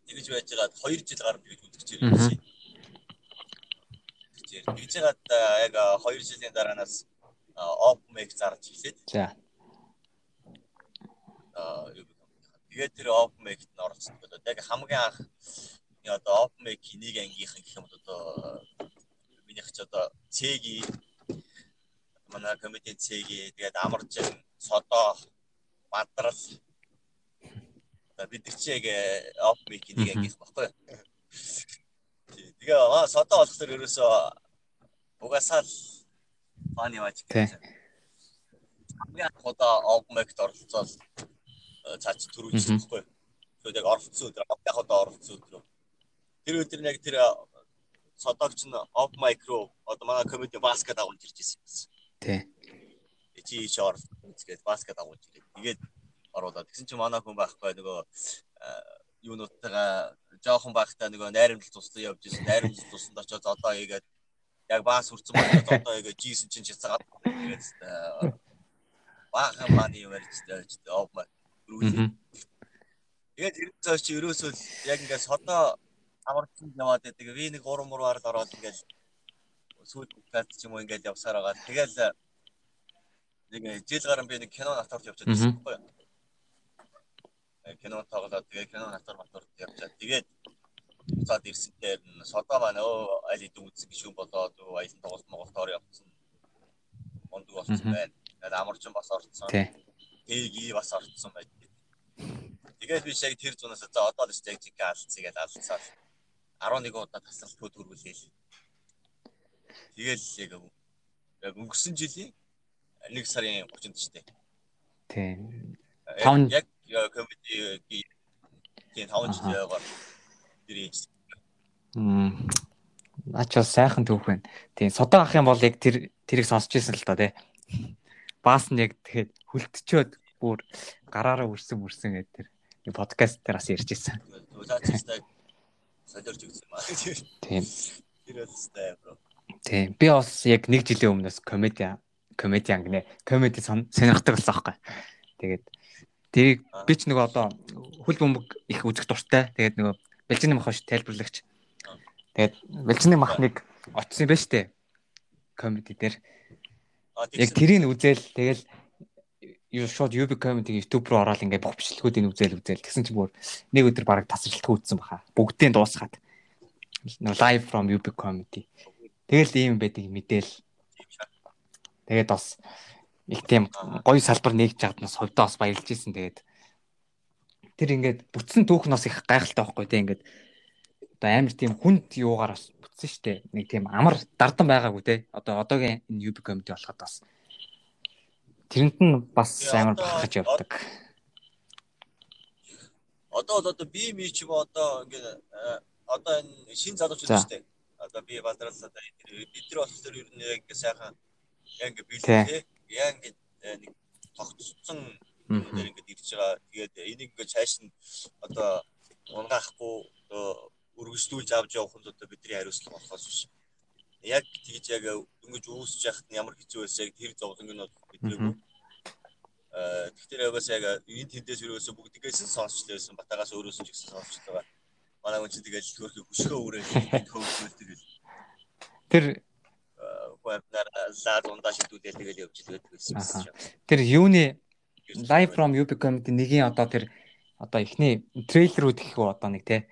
Тэгэж байж байгаа 2 жил гарна гэж үзэж ирсэн. Тэгж яагаад яг 2 жилийн дараанаас open mic зарж эхлээд. За. Тэгээд тэр open mic-д нь оролцсон. Одоо яг хамгийн анх одоо open mic нэг ангийнхан гэх юм бол одоо минийх ч одоо цэги манай комедийн цэги тэгээд амаржин содоо бадрал одоо бид нар чи яг open mic нэг ангийнх баггүй. Тэгээ аа содоо болохоор ерөөсөө угаасаа л фаны маач гэсэн. Хамгийн анх удаа open mic-д оролцоод цаач төрүүлсэн баггүй. Тэгээд яг оролцсон өдөр яг удаа оролцсон өдөр тэр өдөр яг тэр содогч нь mic руу одоо манай комеди баскет агуулж ирж ирсэн юм. Тий. Чи шоор үзгээд баскет агуулж ирээд тэгээд оруулаад тэгсэн чинь манай хүн байхгүй нөгөө юунуудтайгаа жоохон байхдаа нөгөө найрамдал туслан явж ирсэн. Найрамдал тусланд очоод одоо хийгээд яг баас хүрцэн болоод одоо хийгээд жийсэн чинь чицаагаад тэгээд баахан маны юм ярьжтэй оп рүү. Тэгээд ер нь цааш чи ерөөсөө яг ингээд содоо амарсан яваад байдаг. Ви нэг 3 мураар л ороод ингээд сүйд подкаст ч юм уу ингээд явсаар байгаа. Тэгэл нэг жил гарan би нэг кино натарт явчихад байсан байхгүй юу? кино тоглоод тэгээ кино натар матар явчаад тэгээд буцаад ирсэн дээр содоо маань өө аль хэдэн үзсэн гişүүн болоод аясан тоглолт Монголд ор явсан. Мондөг болсон байна. Тэгээд амарчин бас орцсон. Тэги бас орцсон байд. Тэгээд би яг тэр зунаас за одоо л яг жиг алдцгаа алдцаа. 11 удаа тасралтгүй төрүүлээл. Тэгэл яг өнгөрсөн жилийн 1 сарын 30-нд ч тийм. Тийм. 5 яг комеди тийм 5 жил яваад ирээж. Мм. Наач бол сайхан түүх байна. Тийм содоо ах юм бол яг тэр тэрийг сонсч ирсэн л та тий. Баас нь яг тэгэхэд хүлтчөөд бүр гараараа үрсэн үрсэн гэдэг тэр подкаст дээр бас ярьж ирсэн. Солиорч үзсэн маа. Тийм. Тэр өстэй бро. Тийм. Би бас яг нэг жилийн өмнөөс комеди комедиан гинэ. Комеди сонирхдаг болсон аахгүй. Тэгээд Тэрийг би ч нөгөө одоо хөл бөмбөг их үзэх дуртай. Тэгээд нөгөө бэлжний мах ш тайлбарлагч. Тэгээд бэлжний махныг очсон юм ба штэ. Комеди дээр. Яг тэрийг үзэл тэгэл юу шууд UB comedy YouTube руу ороод ингээд бүх бичлэгүүдийг үзэл үзэл тэгсэн чинь бүр нэг өдөр бараг тасралтгүй үзсэн баха. Бүгдийг дуусгаад. Live from UB comedy. Тэгэл ийм байдаг мэдээл. Тэгээд бас их тийм гоё салбар нэгж чад нас хувьдаа бас баярлж ийсэн тэгээд тэр ингээд бүтсэн түүх нас их гайхалтай байхгүй тийм ингээд одоо амар тийм хүнд юугаар бас бүтсэн штэ. Нэг тийм амар дардан байгаагүй те. Одоо одоогийн энэ UB comedy болоход бас. Тэрэнд нь бас амар бахаж явдаг. Одоо одоо би ми ч юм одоо ингээд одоо энэ шин залуучууд штэ одоо би бадралсаа бид нар болохоор ер нь яг сайхан яг ингээд бэлээ яг ингээд э, нэг тогтцсон дээр ингээд ирж байгаа. Тэгээд энийг ингээд цааш нь одоо унгаахгүй өргөжлүүлж авч явах нь одоо бидний хариуцлага болохоос биш. Яг тэгж яг дөнгөж үүсэж яхад нь ямар хэцүү байсан яг тэр зовлонг нь бидний э тэгэхээр ягаас яг энэ тэндээс өрөөсө бүгдгээс нь сонсч лээсэн батагаас өөрөөс ч гэсэн сонсч байгаа. Манай хүн чинь тэгэл хөрхи хөшгөө үрээ хөвгөл тэгэл. Тэр вебнаар лаад ундаа шидүүлэл тэгэл явж идэг байсан юм. Тэр юуны live from UB comedy нэгийн одоо тэр одоо эхний трейлерүүд гэх үү одоо нэг те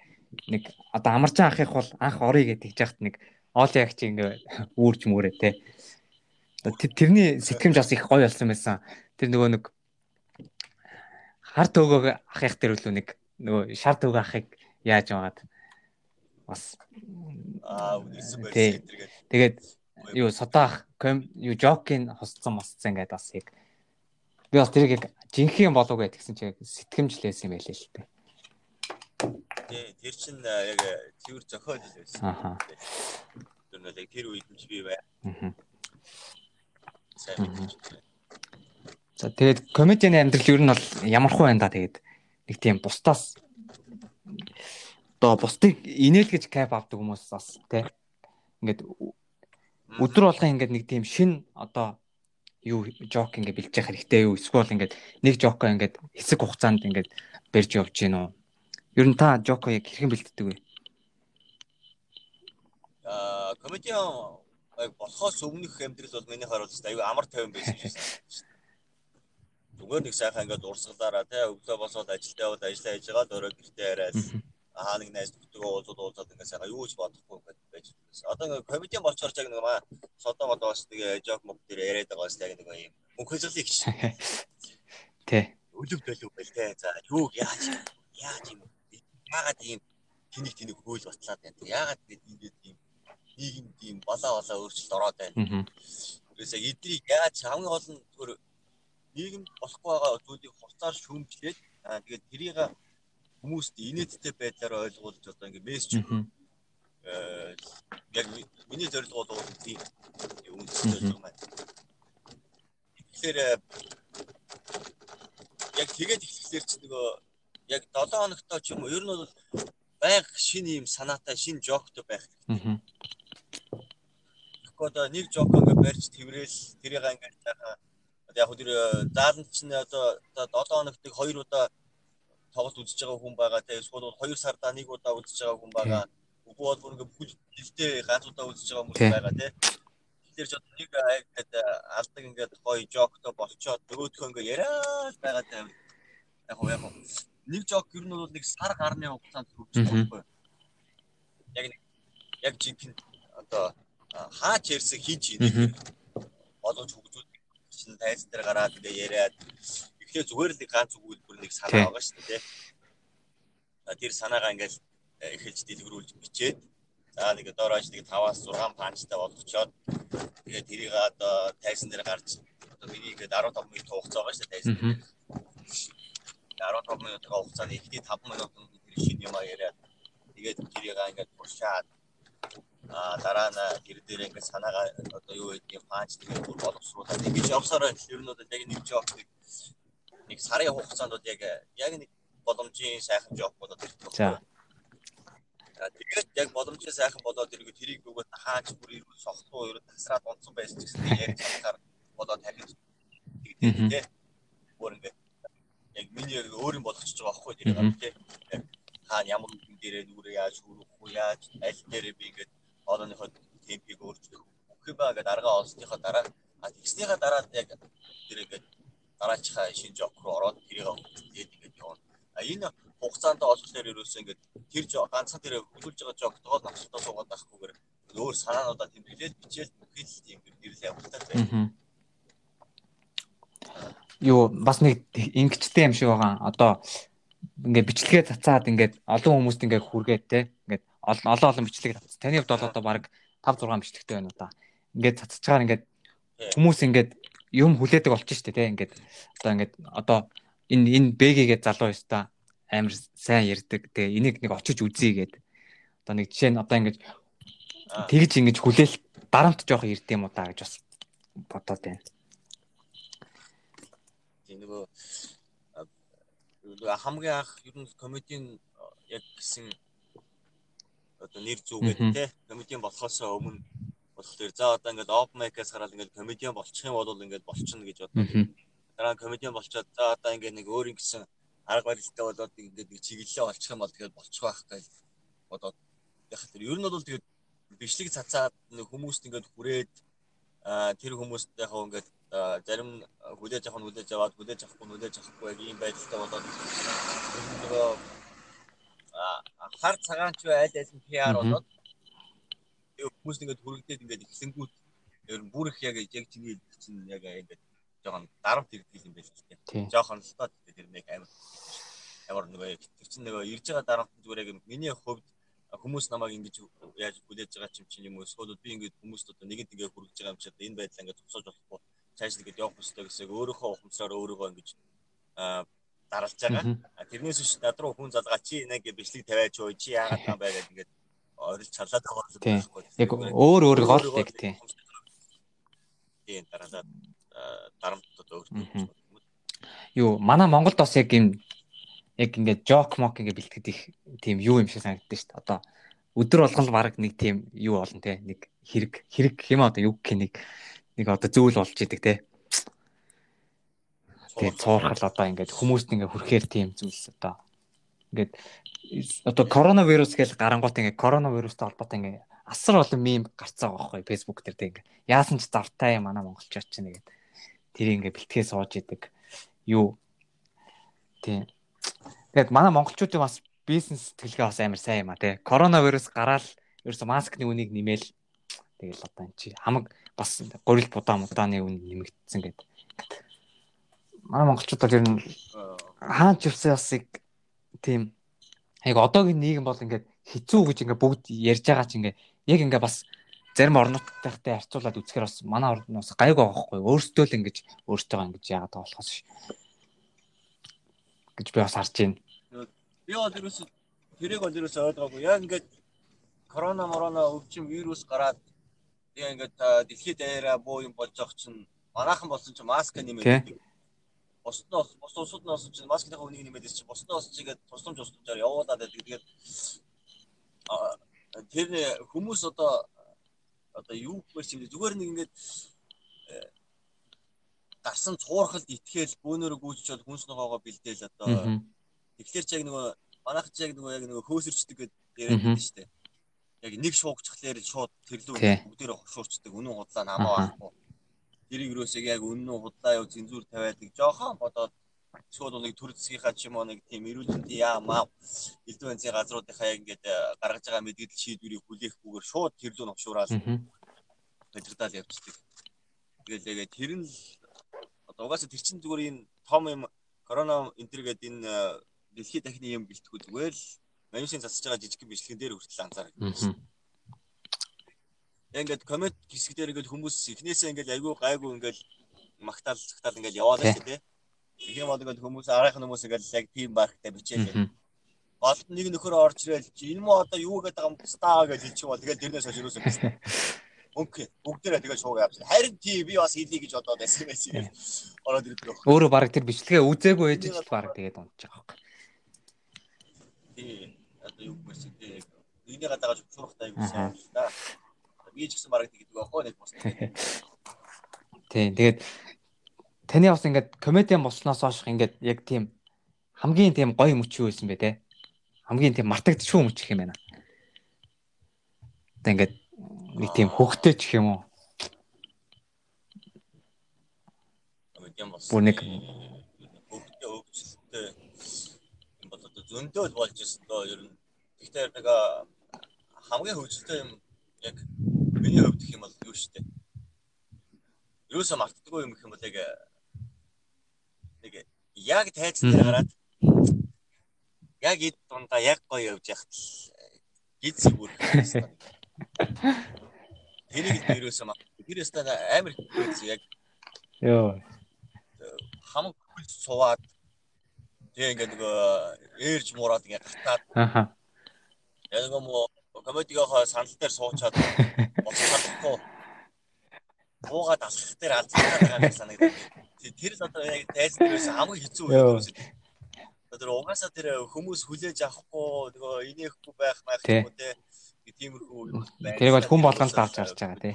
нэг одоо амарчаан ахих бол анх орё гэж тэгж яхад нэг оол яг чи ингээ үүрч мөрөө те тэрний сэтгэмж бас их гоё болсон байсан. Тэр нөгөө нэг хар төөгөө ахих тэр үлээ нэг нөгөө шар төөгөө ахыг яаж яваад бас аа тэгээд юу содоах юу жокийн хосцсон мосцсон гэдэг бас яг би бас тэрийг яг жинхэнэ болов гэж тэгсэн чи сэтгэмжлээс юм байлээ л дээ. Тий, тэр чин яг цэвэр зохиол л байсан. Аха. Тэр нэг тэр үед нь би бай. Аха. Сайн мэдчихсэн. За тэгээд комедианы амьдрал ер нь бол ямархуу байна да тэгээд нэг тийм бусдаас одоо бусдыг инээлгэж кайф авдаг хүмүүс бас тий. Ингээд өдөр болгон ингээд нэг тийм шин одоо юу жок ингээд бэлж явах хэрэгтэй юу эсвэл ингээд нэг жокоо ингээд хэсэг хугацаанд ингээд барьж явж гин үү ер нь та жоко яг хэрхэн бэлддэг вэ аа комедиан болохоос өмнөх амьдрал бол миний хараад аюу амар тайван байсан юм зүгээр нэг сайхан ингээд урсгалаараа тий өглөө босоод ажилдаа яваад ажиллаа хийж байгаа дөрөв гэртээ яриад аа нэг найз нөхдөдөө уулзаад уулзаад ингээд сайхан юу ч бодохгүй ингээд байж байсан. Одоо ингээд комедиан болчоор яг нэг маа содо модоос тэгээ жок мог дээр яриад байгаас яг нэг юм мөнхөжлийг ш. Тий. Өлөг төлөв бэл тий. За юу яаж яаж юм яагаад ийм тэнийг тэнийг хөөл батлаад байна. Яагаад ингэж ингэж ийм нийгэмд ийм балаа балаа өөрчлөлт ороод байна. Тэрээс яг эднийг яаж хамгийн гол нь зөвхөн нийгэм болохгүй байгаа зүйлийг хурцаар шүүмжлээд аа тэгээд тэрийг хүмүүст инээдтэй байдлаар ойлгуулж одоо ингээ мессеж э яг миний зорилго бол тийм үнэтэй зүйл маань. Тэгэхээр э, яг тэгээд эхлэхлээр ч нөгөө яг 7 хоногтой ч юм уу ер нь бол байг шин юм санаатай шин жоктой байх. Аа одоо нэг жок ингээ барьж тэрэл тэрийг ингээ яг хөө тэр э, зааланд чинь одоо 7 хоногт нэг 2 удаа тоглолт үзэж байгаа хүн байгаа те. Эсвэл бол 2 сарда нэг удаа үзэж байгаа хүн байгаа. Үгүй бол бүр ингээ бүхэл жилдээ ганц удаа үзэж байгаа хүмүүс байгаа те. Тэр ч одоо нэг айгад алдаг ингээд гоё жоктой болчоод нөгөөдхөө ингээ яриад байгаа те. Яг хөө яг нэг жок ер нь бол нэг сар гарны хугацаанд хүрч байгаа яг нэг яг жинхэнэ одоо хаач ярьсан хийж ийм олж хөгжүүлэх чинь тайз дээр гараад ингээ яриад эхлээ зүгээр л ганц өгүүлбэр нэг санаа байгаа шүү дээ. Тэр санаагаа ингээл эхэлж дэлгэрүүлж бичээд за нэг доороож нэг 5-аас 6 панчтай болгочоод тэгээд тэрийг одоо тайзан дээр гарч одоо миний ингээд 15 минут хугацаа байгаа шүү дээ тайзан дээр. 15 минут хугацаанд эхний 5 минут тэр шинэ юм яриад тэгээд тэрийг ингээд туршаад а дараа нь тэр дээр ингээд санаагаа одоо юу гэдгийг панч тэгээд бүр боловсруулаад ингэж явсараа ер нь одоо яг нэг жоок нэг сарын хугацаанд бол яг яг нэг боломжийн сайхан жоок болоод ирдэг. За. Тэгээд яг боломжийн сайхан болоод ирэх тэрийг нөгөө хаач бүр ирүүл сохтуу ерөө тасраад унтсан байсан гэсэн яг цаахаар болоод харин тэгээд бүр ингээд яг миний өөр юм болгочихж байгаа байхгүй тэр юм тий. хаана ямар юм дээрээ нүрээ яаж хүрэх үү яаж аль дээрээ би ингээд хоолойныхоо темпийг өөрчлөх бүх юм байгаа арга олсныхоо дараа а тэгснийхаа дараа яг тэр ингээд дараачихаа шинэ жок руу ороод тэрийг тэгээд ингээд явна. А энэ хугацаанд олсноор ерөөсөө ингээд тэр ганцхан тэр хөлж байгаа жоктойгоо навсалтаа суугаад байхгүйгээр өөр санаануудаа тэмдэглээд бичээл бүхий л тийм гэрэл явуултаа байна. Юу бас нэг ингэчтэй юм шиг байгаа. Одоо ингээд бичлэгээ цацаад ингээд олон хүмүүст ингээд хүргээд те ингээд олон олон бичлэг татсан. Таны хувьд бол одоо баг 5 6 бичлэгтэй байна уу та. Ингээд цацж байгаа ингээд хүмүүс ингээд юм хүлээдэг болчих штэ тий ингээд одоо ингээд одоо энэ энэ бэгэгээ залуу ёстой амар сайн ярддаг. Тэгээ энийг нэг очиж үзье гээд. Одоо нэг жишээ нь одоо ингээд тэгж ингэж хүлээл дарамт жоох ирд юм уу та гэж бас бодоод байна. Тийм нөгөө хамгийн анх ер нь комедийн яг гэсэн одоо нэр зүгээд те комедиан болохоос өмнө болохоор за одоо ингээд open mic-аас гараад ингээд комедиан болчих юм бол ингээд болчихно гэж бодлоо. Дараа комедиан болчоод за одоо ингээд нэг өөр ингэсэн арга барилтай болоод ингээд нэг чиглэлээ олчих юм бол тэгээд болчих байх гэж бодоод. Яг тэр. Ер нь бол тэгээд бичлэг цацаад нэг хүмүүст ингээд хүрээд тэр хүмүүст яг ингээд зарим хүлээж авах нь хүлээж аваад хүлээж авахгүй нь хүлээж авахгүй яг ийм байдалтай болоод нөгөө хар цагаан ч аль аль нь PR болоод хүмүүс ингээд хүрэгдээд ингээд ихсэнгүүт ер нь бүр их яг яг чиний чинь яг ингээд жоохон дарамт ирдэг юм байл ч тийм. Жоохон л тоо тэр нэг амар. Ямар нөгөө тэр чинь нөгөө ирж байгаа дарамт зүгээр яг миний хувьд хүмүүс намайг ингэж яаж хүлээж байгаа юм чинь юм уу? Эсвэл би ингээд хүмүүст одоо нэгэнт ингээд хүргэж байгаа юм чи энэ байдлаа ингээд зогсоож болохгүй цааш нэгэд явах хэрэгтэй гэсэн өөрийнхөө ухамсараар өөрийгөө ингэж даралж байгаа. Тэрнээс биш над руу хүн залгаа чи нэг бичлэг тавиач уу чи яагаад юм байгаад ингээд орилж чалаад байгаа байхгүй. Яг өөр өөр гол яг тийм. Тийм дараа дарамтууд өөртөө. Юу манай Монголд бас яг юм яг ингээд жок мок ингээд бэлтгэдэг их тийм юу юм шиг санагддаг шүү дээ. Одоо өдөр болгон л баг нэг тийм юу болно те нэг хэрэг хэрэг хэм одоо юу гэх нэг нэг одоо зүйл болж идэг те. Тэгээд цуурхал. одоо ингээд хүмүүст ингээд хүрхээр тийм зүйлс одоо. Ингээд одоо коронавирус гэж гарангуут ингээд коронавирустай холбоотой ингээд асар олон мим гарцсан байгаа байхгүй фэйсбુક дээр тийм ингээд яасан ч завтай манай монголчууд ч нэгээд тэрийг ингээд бэлтгээ сууж идэг. Юу? Тийм. Тэгээд манай монголчуудын бас бизнес сэтгэлгээ бас амар сайн юм а тий. Коронавирус гараад ерөөсө маскны үнийг нэмээл тэгэл одоо эн чи хамаг бас горил будаа мудааны үн нэмэгдсэн гэдэг. Манай монголчууд бол ер нь хаач явсан ясыг тийм яг одоогийн нийгэм бол ингээд хэцүү гэж ингээд бүгд ярьж байгаа чи ингээд яг ингээд бас зарим орнуудтай харьцуулаад үзэхээр бас манай орноос гайг байгаа хгүй өөртөө л ингэж өөртөө ингэж яагаад байгаа болохоос гэж би бас харж байна. Би бол ерөөс тэрийг бол ерөөс ойлгоогүй. Яг ингээд корона морона өвчин вирус гараад яг ингээд дэлхийд даяараа буу юм болж байгаа чинь манайхан болсон чинь маск нэмээд бусд нь бус улсууд нь болсон чинь маскныхаа үнийг нэмээд чинь бусд нь болсон чигээд тусламж тусламжаар явуулаад байдаг. Тэгээд тэр хүмүүс одоо одоо юу гэх юм зүгээр нэг ингээд э, гарсан цуурхалд итгээл бөөнөрө гүйччихэл хүнс ногоогоо бэлдээл одоо тэгэхээр ч яг нөгөө манайх ч яг нөгөө яг нөгөө хөөсөрчдөг гэдэг яриад байдаг шүү дээ. Яг нэг шуугчхлаар шууд тэрлүү бүгдээрээ хошуурчдаг үнэн худлаа намаа байхгүй. Тэрийг юусыг яг үнэн худлаа юу зэнзүүр тавиад нэг жоохон бодоод шууд нэг төр засгийнхаа ч юм уу нэг тийм эрүүл мэндийн яамаа элдв бензин газруудынхаа яг ингээд э, гаргаж байгаа мэдээлэл шийдвэрийг хүлээхгүйгээр шууд тэрлүү новшуураад мэдэрдэл явчихдаг. Тэгэл яг тэр нь одоо угаасаа тэр чин зүгээр энэ том юм корона энтер гэдэг энэ э, дэлхийд дахны юм бэлтгэхгүй зүгээр л манюсын засаж байгаа жижиг бичлэгэн дээр хүртэл анзаардаг. Ингээд коммент хэсэг дээр ингээд хүмүүс эхнээсээ ингээд айгүй гайгүй ингээд магтаал цагтаал ингээд яваад шүү дээ. Тийм бол ингээд хүмүүс арайхан хүмүүс ингээд яг тийм барахтай бичээлээ. Болт нэг нөхөр орж ирэл чи энэ мө одоо юу гэдэг юм стаа гэж хэлчих бол тэгээд тэрнээс хойш юусэн гэсэн. Окей. Бүгдээрээ тэгээд шуугаа явсан. Харин тий би бас хэлий гэж бодоод байсан байж. Ороод ирдэг. Өөрөө баг тэр бичлэгээ үзээгүй ээж ч баг тэгээд байгаа байхгүй. Тий. Одоо юу гэх юм тий. Энийг гадагаж шуурхтай юм шиг да. Би ч гэсэн баг тэгдэг байхгүй нэг бас. Тий. Тэгээд таны бас ингээд комедиан болсноос хойш ингээд яг тийм хамгийн тийм гоё мөч юу байсан бэ те? Хамгийн тийм мартагдчихгүй мөч юм байна. Тэ ингээд нэг тийм хөвгтэй ч юм уу? Комедиан болсон. Бүр нэг хөвгтэй өвчлөлтэй юм бол одоо зөндөө болж ирсэн доо ер нь. Гэхдээ нэг хамгийн хөвчлөлтэй юм яг миний хувьд гэх юм бол юу дээ. Юусаа мартдаггүй юм гэх юм бол яг нэг яг дээр гараад яг эд дундаа яг гоё явж яхад гид зүгүр. Тэрийг би ерөөсөө маа. Тэр өстө амар хийсэн яг. Йоо. Хамаг хөл суваад тэг ингээ нөгөө ээрж муураад ингээ гатаад. Аха. Яг нөгөө комедигийнхаа санал дээр суучаад боцохохгүй. Буугаад алхах дээр алдчихсан байгаа санагдав. Тэр л одоо яг тайзан дээрээс хамгийн хэцүү үе юм. Тэр угаасаа тэр хүмүүс хүлээж авахгүй нөгөө инехгүй байх байх юм уу те. Тиймэрхүү юм байна. Тэрийг бол хүн болгонд давж гарч байгаа те.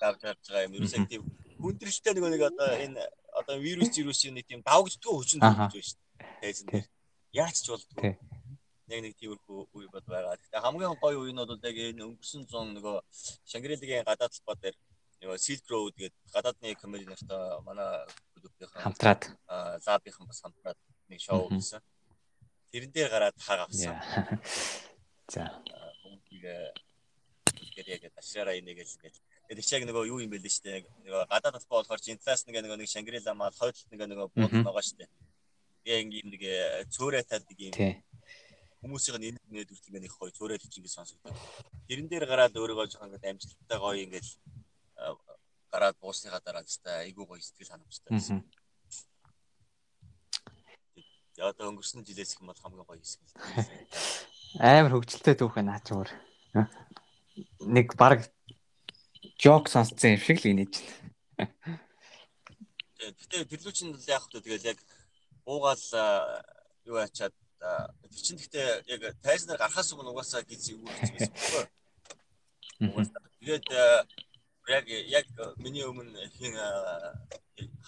Давж гарч байгаа юм. Ерөөсөө тийм хүндрэлтэй нөгөө нэг одоо энэ одоо вирус вирусийн нэг тийм давгддгүй хүчин шүү дээ. Тайзан дээр. Яаж ч болдгоо. Нэг нэг тиймэрхүү үе бод байгаа. Гэхдээ хамгийн гоё үе нь бол яг энэ өнгөрсөн зун нөгөө Шангрилагийн гадаад талбай дээр нөгөө Silk Road гэдэг гадаадны комеди нартай манай клубийнхан хамтраад лабийнхан бас хамтраад нэг шоу хийсэн. Тэрэн дээр гараад хаг авсан. За. Хүмүүсийг тэгээд яг ташаараа инегээл ингээл Тэгээд чиг нөгөө юу юм бэ лээ штэ. Нөгөө гадаад талбай болохоор Жинтлаас нэг нөгөө нэг Шангрила мал хойдолт нэг нөгөө бууд байгаа штэ. Тэгээ ингээм нэг цөөрэ тал нэг юм. Хүмүүсийн энэ нээд үрт ингээ нэг гоё цөөрэ л чинь сонсогддог. Тэрэн дээр гараад өөрийгөө жоохон ингээ амжилттай гоё ингээл гараад буусныхаа дараа теста айгүй гоё сэтгэл ханамжтай байсан. Яг одоо өнгөрсөн жилээс их юм бол хамгийн гоё хэсэг. Амар хөвгчлөлтэй түүх наач өөр. Нэг баг жок сонсцсон юм шиг л инеж байна. Гэтэ тэрлүү чинь л яг хөтө тэгэл яг уугаал юу ачаад тэр чинь гэхдээ яг тайзнаар гарахаас өмнө угаасаа гиз юу гэсэн бохоо. Угаасаа тэгээд яг яг миний өмнө хин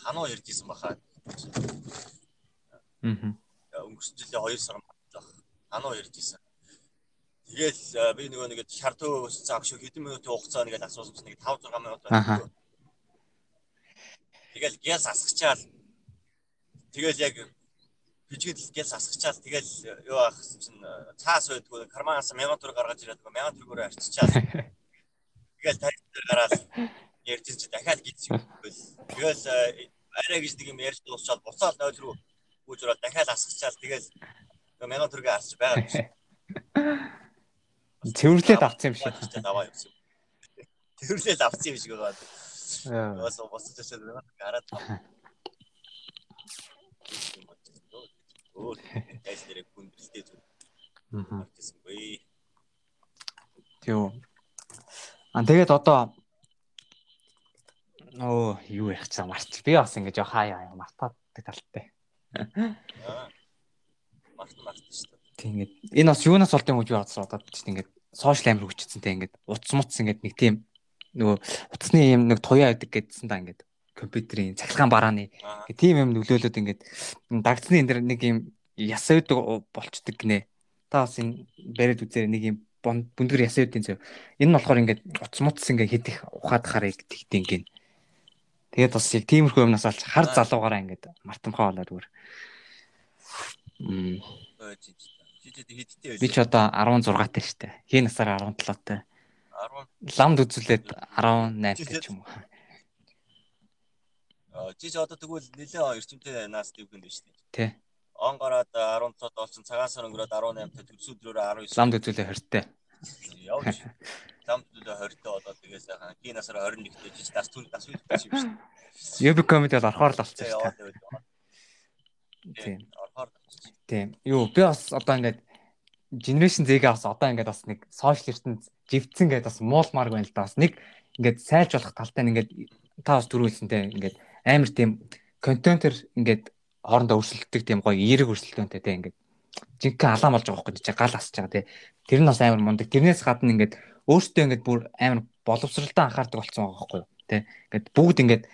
хануу ярьжсэн баха. Аа. Өнгөрсөн жилийн 2 сар хануу ярьжсэн. Тэгэл би нөгөө нэг шартуу өссөн агш хэдэн минутын хугацаа нэгээл асуусан чинь 5 6 минут байна. Тэгэл гяс асгачаал тэгэл яг бижгэд гэлс асгачаал тэгэл юу аах чинь цаас байдгүй. Карманаас 1000 төгрөг гаргаж ирээд 1000 төгрөгөөр арчичаал тэгэл тарих дээр гараад ярьж чи дахиад гидчих байл тэгэл арай гэж нэг юм ярьж дуусчаад буцаад 0 рүү гүйж ороод дахиад асгачаал тэгэл 1000 төгрөгийг арч байгаа. Цэвэрлээд авсан юм шиг. Аваа юм. Цэвэрлээд авсан юм шиг байгаа. Яас босч очоод байна. Гараад. Өөр гайс дээр хүндрэлтэй зүг. Аа. Тэв. Аа тэгээд одоо оо юу ярих чам марч. Би бас ингэж хаяа мартаад талтай. Март март шүү дээ. Тэгээд энэ бас юунаас болд юм гэж би бодсон одоо чинь ингээд сошиал амир те ингээд утас мутс ингээд нэг тийм нөгөө утасны юм нэг туяа байдаг гэдсэн да ингээд компьютерийн цахилгаан барааны гэх тийм юм нөлөөлөд ингээд дагдсны энэ дэр нэг юм ясаа үүдэг болчдөг гинэ. Та бас энэ бариад үзээр нэг юм бүндгэр ясаа үүдийн зөв. Энэ нь болохоор ингээд утас мутс ингээд хидих ухаад харыг тэгтийн гин. Тэгээд бас яг тиймэрхүү юмнаас олж хар залуугаараа ингээд мартамхаа болоод өөр. Мм. Би ч одоо 16 таа штэ. Хий насаар 17 таа. 10 ламд үзүүлээд 18 гэж юм уу. Аа чи ч одоо тэгвэл нэлээд эрчимтэй нас дэвгэн дээ штэ. Тий. Он гараад 10 цод болсон цагаан сар өнгөрөөд 18 та төрс өдрөөр 19 ламд үзүүлээ хортой. Явж. Ламд үзүүлээ хортой одоо тэгээ сайхан хий насаар 21 дэж дас түн дас үйд байсан юм штэ. Юби комеди бол орхоор л болчихсон штэ. Тийм. Тийм. Юу би бас одоо ингээд generation Z-гээ бас одоо ингээд бас нэг social ертөнд живцэн гэдээ бас муулмаар байна л да. Бас нэг ингээд сайлж болох талтай ингээд та бас дөрүүлсэнтэй ингээд амар тийм контентер ингээд хоорондоо өрсөлддөг тийм гоё эерэг өрсөлдөөнтэй тийм ингээд жинхэнэ алаам болж байгаа байхгүй чи гал асч байгаа тийм тэр нь бас амар мундаг тэрнээс гадна ингээд өөртөө ингээд бүр амар боловсралтай анхаардаг болсон байгаа байхгүй тийм ингээд бүгд ингээд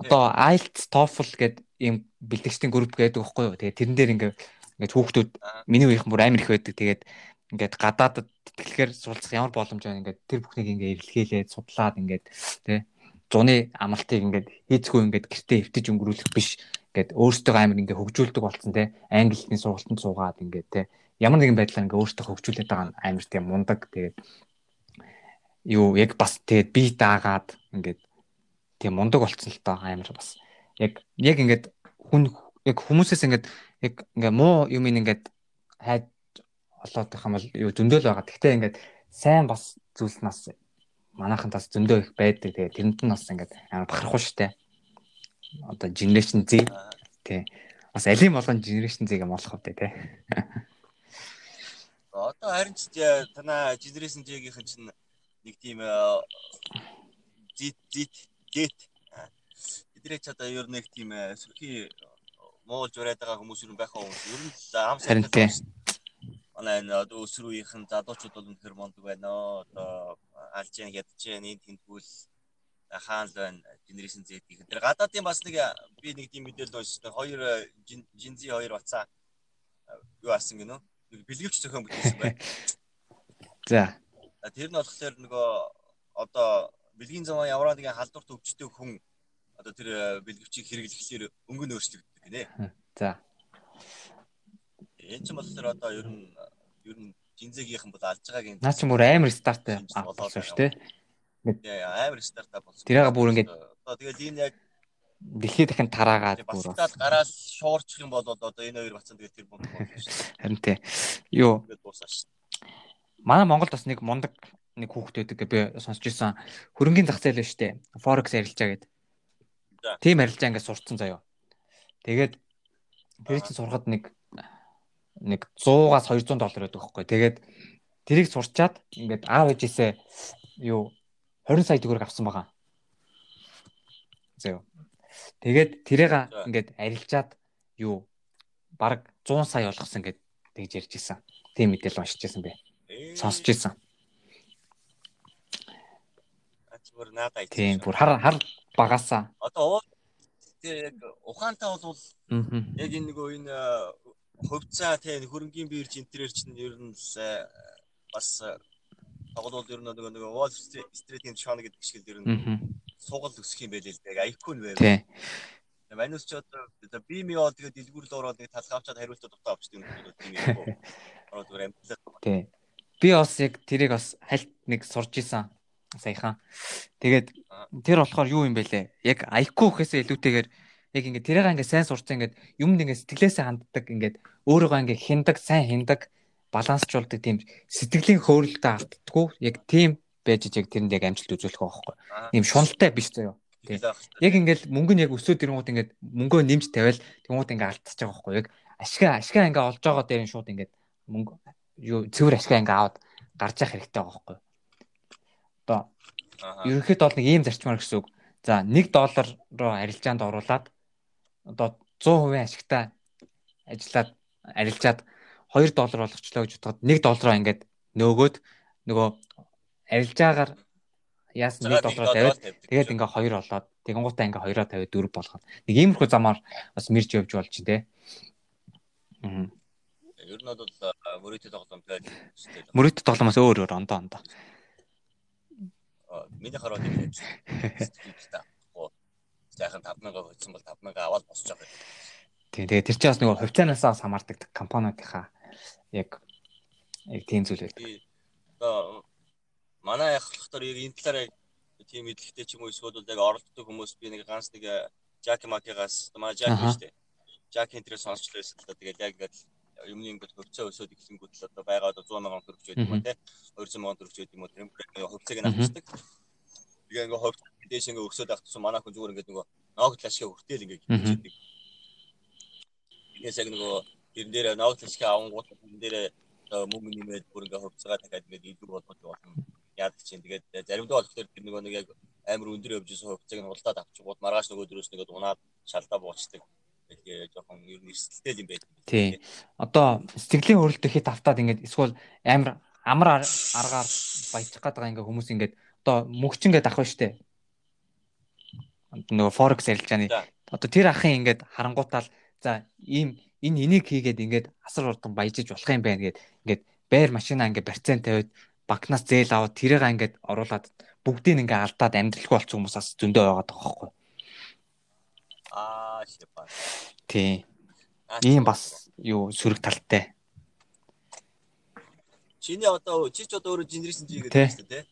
одоо IELTS TOEFL гэдэг ийм бэлтгэгчдийн групп гэдэг байхгүй юу? Тэгээ тэрэн дээр ингээд Ингээд хүүхдүүд миний үеийнхэн бүр амар их байдаг. Тэгээд ингээд гадаадд тэтгэлгээр суулцах ямар боломж байна ингээд тэр бүхнийг ингээд эрэлхийлээд судлаад ингээд тий зуны амлалтыг ингээд хийцгүй ингээд гэртээ эвтэж өнгөрүүлэх биш. Ингээд өөртөө амар ингээд хөгжүүлдэг болсон тий англи хэлний сургалтанд суугаад ингээд тий ямар нэгэн байдлаар ингээд өөртөө хөгжүүлээд байгаа нь амар тийм мундаг. Тэгээд юу яг бас тэгээд бие даагаад ингээд тийм мундаг болцсон л тоо амар бас яг яг ингээд хүн яг хүмүүсээс ингээд яг ингээ муу юм ингээд хайд олоод их юм бол юу зөндөөл байгаа. Гэхдээ ингээд сайн бас зүйлс нас манайхан тас зөндөө их байдаг. Тэгээ тэрэнд нь бас ингээд амар бахархуу штэ. Одоо generation Z тий. Бас алим болгон generation Z юм болох үү тий. Одоо харин ч танаа generation Z-ийн чинь нэг тийм Z Z get эдрээ ч одоо ер нь нэг тийм сөрхий муулж ураад байгаа хүмүүс юу байх вэ? Ер нь ам сайн. Манай энэ одоо үеийнхэн залуучууд бол үнэхэр мондөг байна. Одоо алж яан ядж яан энэ тентгүүл хаан л байна. Генерашн Z-ийн. Тэр гадаадын бас нэг би нэг тийм мэдээлэл уншсан. Хоёр жинзи хоёр бацаа юу асан гинөө? Нэг бэлгэвч зохион бүтээсэн байна. За. Тэр нь болохоор нөгөө одоо бэлгийн замаа ямар нэгэн халдварт өвчтөг хүн одоо тэр бэлгэвчийг хэрэглэхлээр өнгө нөөцлөгдөж гинэ. За. Энэ ч болохоор одоо ер нь ер нь жинзэгийнхэн бол алж байгаагийн наа чи мөр амар старт болсон шүү дээ. Ингээд амар стартап болсон. Тэрийг бүр ингээд одоо тэгэл энэ яг дэлхий дахин тараагаад бүр бас гараад шуурчих юм бол одоо энэ хоёр бацсан тэгэл тэр мундаг болно шүү дээ. Харин тий. Юу. Манай Монголд бас нэг мундаг нэг хүүхэд байдаг би сонсч ирсэн. Хөрөнгөний зах зээл шүү дээ. Forex арилжаа гэдэг. Тийм арилжаа ингээд сурцсан заяа. Тэгээд тэр чинь сурахад нэг нэг 100-аас 200 доллар байдаг хөөхгүй. Тэгээд тэрийг сурчаад ингээд аав ээжээсээ юу 20 сая төгрөг авсан байгаа. Зөө. Тэгээд тэрийг ингээд арилжаад юу баг 100 сая болгосон гэд тэгж ярьж исэн. Тийм мэдээлэл уншиж исэн бэ. Сонсож исэн. Зүгээр наадаа. Тийм бүр хар хар багасаа. Одоо яг ухаантай бол яг энэ нөгөө энэ хөвцөө тэ хөрөнгөний бирж интерьер чинь ер нь бас тоглол ер нь нөгөө нөгөө Wall Street-ийн шоно гэдэг шиг ер нь суугал өсөх юм байлээ л дээ. Нь байв. Манус ч одоо би ми оо тэгээд дэлгүүрлээ ороод нэг талх авчаад хариултаа дутаа авчдаг юм бол тийм юм. Ороод зүгээр амьдлаа. Тий. Би бас яг тэрийг бас хальт нэг сурж исэн саяхан. Тэгээд тэр болохоор юу юм бэ лээ? Яг IQ гэхээсээ илүүтэйгээр яг ингээд тэрийг ингээд сайн сурцсан ингээд юмд ингээд сэтгэлээсээ ханддаг ингээд өөрийгөө ингээд хиндаг, сайн хиндаг, балансчлуулдаг тийм сэтгэлийн хөөрөлтөд автдаггүй. Яг тийм байж яг тэрэнд яг амжилт үзүүлэх байхгүй. Ийм шуналтай биш заяа. Яг ингээд мөнгө нь яг өсөөд ирэнгууд ингээд мөнгөө нэмж тавиал тэнгууд ингээд алдчихж байгаа байхгүй. Яг ашгаа ашгаа ингээд олж байгаа дээр нь шууд ингээд мөнгө юу цэвэр ашгаа ингээд аваад гарч явах хэрэгтэй байгаа байхгүй. Ерөнхийдөө бол нэг ийм зарчмаар гэсэн үг. За 1 доллар руу арилжаанд оруулаад одоо 100% ашигтай ажиллаад арилжаад 2 доллар болгочлоо гэж бодоход 1 доллараа ингээд нөөгөөд нөгөө арилжаагаар яасан 1 доллараа тавиад тэгээд ингээ 2 болоод тэгэнгуутаа ингээ 2-оо тавиад 4 болгоно. Нэг иймэрхүү замаар бас мэрж явж болж чинь те. Аа. Ер нь бол мөрөдө тоглоомтой мөрөдө тоглоомоос өөр өөр ондоо ондоо. Миний хараад ингэ та сайхан 5000 хоцсон бол 5000 аваад босч байгаа. Тийм тэгээ тэр чинь бас нөгөө хувьцаанаасаа хамаардаг компаниудынхаа яг яг тийм зүйл байдаг. Одоо манай яг болохоор яг энэ талаар тийм мэдлэгтэй ч юм уу эсвэл яг оролддог хүмүүс би нэг ганц нэг Жаки Макигаас манай Жаки шүү дээ. Жаки интерес сонсчлоо байсан л да. Тэгээд яг ингээд юмны ингээд хувьцаа өсөөд ихлэнгүүд л одоо байгаа одоо 100 сая төгрөг ч байдаг юм те 200 сая төгрөг ч байдаг юм уу тэр хувьцааг нь авчдаг. Тэгээ ингээ хувьд дээш ингээ өгсөд авчихсан манай хүн зүгээр ингээ нөгөө ноогд лашгаа хүртэл ингээ хийдэг. Ингээс яг нөгөө тэрэн дээр ноогд лашгаа авангууд тэрэн дээр мөнгө нэмээд бүр ингээ хувьцаагаа дахиад ингээ илүү болгож болно. Яадаг чинь тэгээд заримдаа болох тэр нөгөө нэг яг амар өндөр явж исэн хувьцааг нь хулдаад авчихгууд маргааш нөгөө дөрөөс нэгэд унаад шалдаа буучдаг. Тэгээ жоохон ер нь эрсдэлтэй юм байдаг. Тий. Одоо сэтгэлийн хөрөлтөд хит автаад ингээд эсвэл амар амар аргаар баяжчих гээд байгаа ингээ хүмүүс ингээд одоо мөгчингээд ах ба штэ. Нөгөө форекс ярилцааны. Одоо тэр ахын ингээд харангуутаал за ийм энэ энийг хийгээд ингээд асар урдан баяжиж болох юм байна гэд ингээд байр машина ингээд барьцаан тавиад банкнаас зээл аваад тэрийг ингээд оруулаад бүгдийг ингээд алдаад амьдралгүй болчих хүмүүсээс зөндөө байгаад байгаа байхгүй. Аа шипа. Тий. Ийм бас юу сөрөг талтай. Чиний одоо чи ч одоо өөрөө генерашн G гэдэг юм шүү дээ.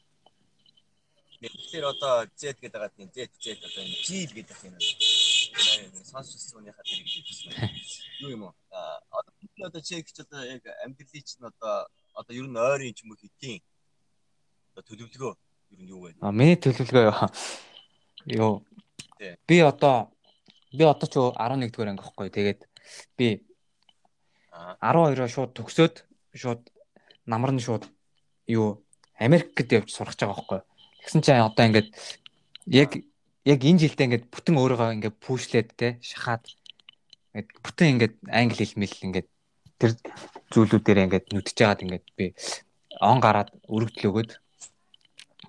Тэгэхээр одоо Z гэдэг байгаа тийм Z Z одоо энэ G гэдэг юм. Сонсч сууныхаа тэр гэдэг юу юм уу? Одоо одоо чи гэж одоо яг амьдралын чинь одоо одоо ер нь ойрын ч юм уу хэдийн одоо төлөвлөгөө ер нь юу вэ? А миний төлөвлөгөө юу? Би одоо би одоо ч 11 дугаар анги байхгүй. Тэгээд би 12-оо шууд төгсөөд шууд намар нь шууд юу Америкт явж сурах гэж байгаа байхгүй. Тэгсэн чинь одоо ингээд яг яг энэ жилдээ ингээд бүтэн өөрийгөө ингээд пүүшлээд те шахаад ингээд бүтэн ингээд англи хэл мэл ингээд тэр зүйлүүдээр ингээд нүдж жагаад ингээд би он гараад өргөдөл өгöd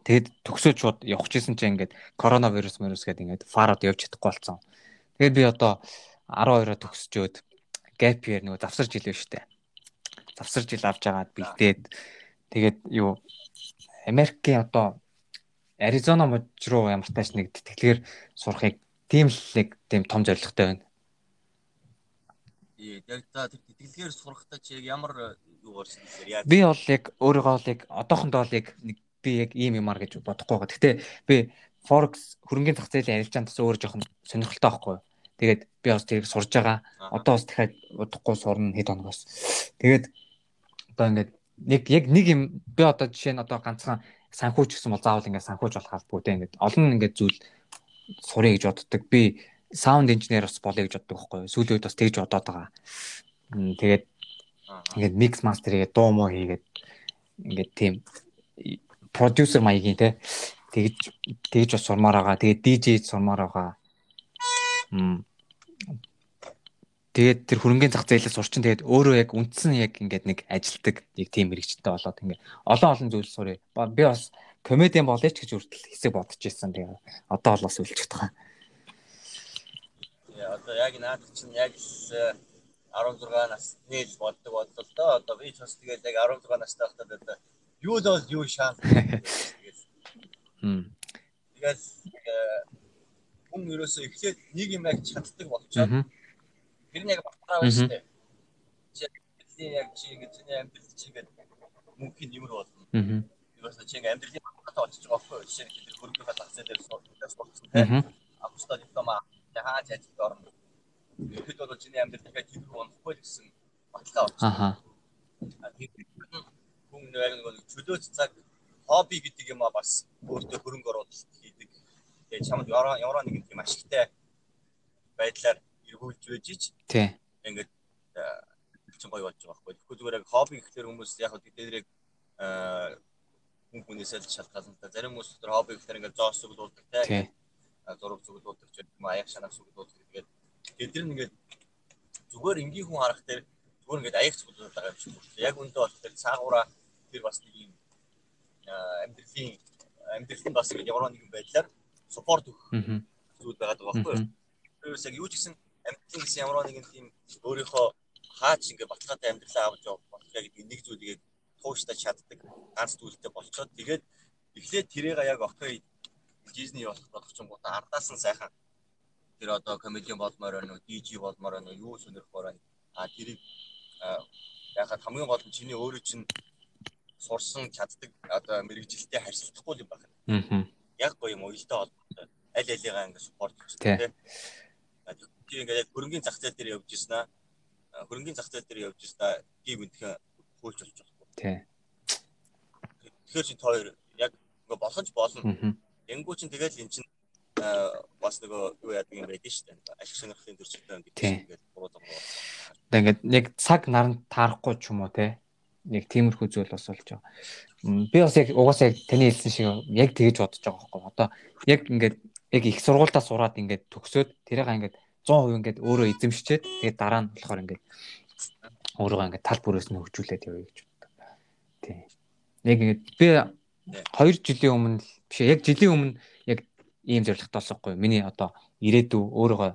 тэгэд төгсөөж шууд явах гэсэн чинь ингээд коронавирус мөрөс гэдэг ингээд фарад явж чадахгүй болсон. Тэгээд би одоо 12-оо төгсчөөд gap year нөгөө завсар жил байна штэ. Завсар жил авч агаад бэлдээд тэгээд юу Америкийн одоо Аризона мужи руу ямар тааш нэг тэтгэлгээр сурахыг тийм л нэг тийм том зорилготой байна. Яг та тэр тэтгэлгээр сурахтаа чи ямар юу болсон бэ? Би бол яг өөрийгөө бол яг одоохондоо л яг нэг би яг ийм юмар гэж бодохгүй байгаа. Гэтэ би Forex хөрөнгөний зах зээлийн арилжаанд бас өөр жоохон сонирхолтой байхгүй. Тэгээд би бас тэрийг сурж байгаа. Одоо бас дахиад удахгүй сурна хэд хоногоос. Тэгээд одоо ингээд нэг яг нэг юм би одоо жишээ нь одоо ганцхан санхүүч гэсэн бол заавал ингээд санхүүж болох албагүй ингээд олон ингээд зүйл сурыг гэж боддог. Би саунд инженер бас болъё гэж боддог байхгүй. Сүүлийн үед бас тэгж бодоод байгаа. Тэгээд ингээд микс мастер хийгээд дуу муу хийгээд ингээд тийм продюсер маягийн те тэгж тэгж бас сурмаар байгаа. Тэгээд DJ сурмаар байгаа. Мм Тэгээд тэр хөрөнгөний зах зээлээс урчин тэгээд өөрөө яг үндсэн яг ингээд нэг ажилтдаг нэг тийм мэрэгчтэй болоод ингээд олон олон зүйл сурыг. Би бас комедиан болъё ч гэж үртэл хэсэг бодож ирсэн. Тэгээд одоо бол бас үлчих таа. Яа одоо яг наад чинь яг 16 насны л боддог бодлоо л доо. Одоо би ч бас тэгээд яг 16 настай байхдаа одоо юу л бол юу шанс. Тэгээд. Хм. Тэгээд хүн ерөөсөө эхлээд нэг юм яг чаддаг болчоод тэр нь яг батраа шүү дээ. Чи яг чи ингэ чиний амьдрал чи ингэ мөнхийн нэмэр болно. Ерөөсөө чи амьдралын батраа болчих жоох байхгүй юу? Жишээ нь тэр хөрөнгөний лагцаа дээр суулгасан тийм. Австаа диплома яхаа ажиллаж орно. Тэгэхэд бол чиний амьдрал дахиад тэр рүү унахгүй л гэсэн баталгаа болчих. Аха. Хүн нэг чөлөөт цаг хобби гэдэг юм а бас өөртөө хөрөнгө оруулалт хийдэг Тэгээ чамд ямар нэгэн тийм ашигтай байдлаар эргүүлж байж ич. Тий. Ингээд чинь гоё болж байгаа байхгүй. Тэгэхгүй зүгээр яг хобби гэхэлэр хүмүүс яг хөө дээрээ хүн хүнээс л шалтгаална. Зарим хүмүүс тэр хобби гэхэлэр ингээд зоос зүглүүлдэг тий. Зураг зүглүүлдэг ч юм аяг шанах зүглүүлдэг. Тэгээд тэд нар ингээд зүгээр энгийн хүн харах дээр зүгээр ингээд аяг зүглүүлдэг байгаа юм шиг байна. Яг үндэ бол тэр цаагаараа тэр бас нэг юм амьдралын амьдралын бас ямар нэгэн байдлаар суппорт өгөх зүйл байгаа байхгүй юу. Тэрс яг юу ч гэсэн амьдрал гэсэн ямар нэгэн тийм өөрийнхөө хаач ингээ баталгаатай амьдралаа авч явах болохоо гэдэг нэг зүйлийг тууштай чаддаг ганц зүйлтэй болчоод тэгээд эхлээд тэрийг яг окей Disney болох болох ч юм уу? Ардаас нь сайхан. Тэр одоо комедиан болмоор байна уу, DJ болмоор байна уу, юу сонирхмоор байна. А тэрийг яхад хамгийн гол нь чиний өөрөө чинь сурсан чаддаг одоо мэрэгжилтэй харьцахгүй юм байна. Аа яг гоё юм уялдаа холбоотой аль алигаа ингэ спорт хийх тийм. Тийм ингээд хөрөнгөний зах зээл дээр явж ирсэн аа. Хөрөнгөний зах зээл дээр явж ирсэн аа. Гив өнтхөн хөөж болж байгаа. Тийм. Тэгэхээр чи тоор яг ингээ болох ч болно. Энгүү чин тэгэл эн чин бас нөгөө юу яадаг юм байдаг шүү дээ. Ашиг сонирхлын төрчтэй юм ингээд буруу зам. Тэгээ ингээд нэг цаг наранд таарахгүй ч юм уу те. Нэг тиймэрхүү зүйл бас болж байгаа би бас яг угаасаа яг таны хэлсэн шиг яг тэгэж бодож байгаа байхгүй. Одоо яг ингээд яг их сургуультаа сураад ингээд төгсөөд тэрийг ингээд 100% ингээд өөрөө эзэмшчээд тэгээд дараа нь болохоор ингээд өөрөө ингээд тал бүрээс нь хөгжүүлээд явъя гэж боддог. Тийм. Яг ингээд би 2 жилийн өмнө биш яг жилийн өмнө яг ийм зорилготой болсохгүй. Миний одоо ирээдүй өөрийгөө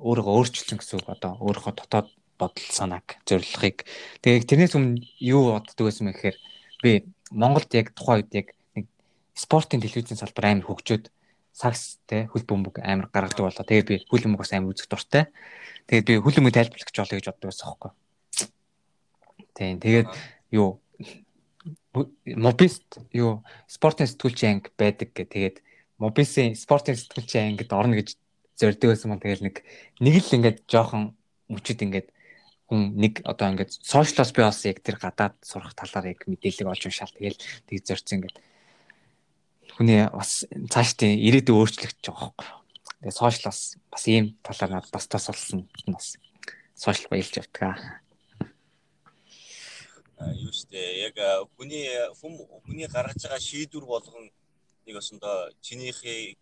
өөрийгөө өөрчилсөн гэсэн үг одоо өөрийнхөө дотоод бодол санааг зорилгыг тэгээд тэрнээс өмнө юу боддог байсан бэ гэхээр би Монголд яг тухайн үед яг нэг спортын телевизийн салбар амар хөгжөөд сакс те хөл бөмбөг амар гаргадаг болоо. Тэгээд би хөл бөмбөг бас амар үзэх дуртай. Тэгээд би хөл бөмбөг тайлбарлагч болоё гэж боддог байсан хөөхгүй. Тийм. Тэгээд юу мобист юу спортын сэтгүүлчийн анги байдаг гэ. Тэгээд мобисын спортын сэтгүүлчийн ангид орно гэж зорддог байсан мөн тэгэл нэг нэг л ингээд жоохон мөчөд ингээд хүн нэг одоо ингээд сошиалос би бас яг тэр гадаад сурах талаар яг мэдээлэл олж уншаал тэгэл тэг зорцсон ингээд хүний бас цааш тийм ирээдүйн өөрчлөгдөж байгаа байхгүй. Тэгээ сошиалос бас ийм талаар надад бас тас болсон бас сошиал баялж явдаг аа. Юу штэ яг хүний хүний гаргаж байгаа шийдвэр болгон нэг осондоо чинийхийг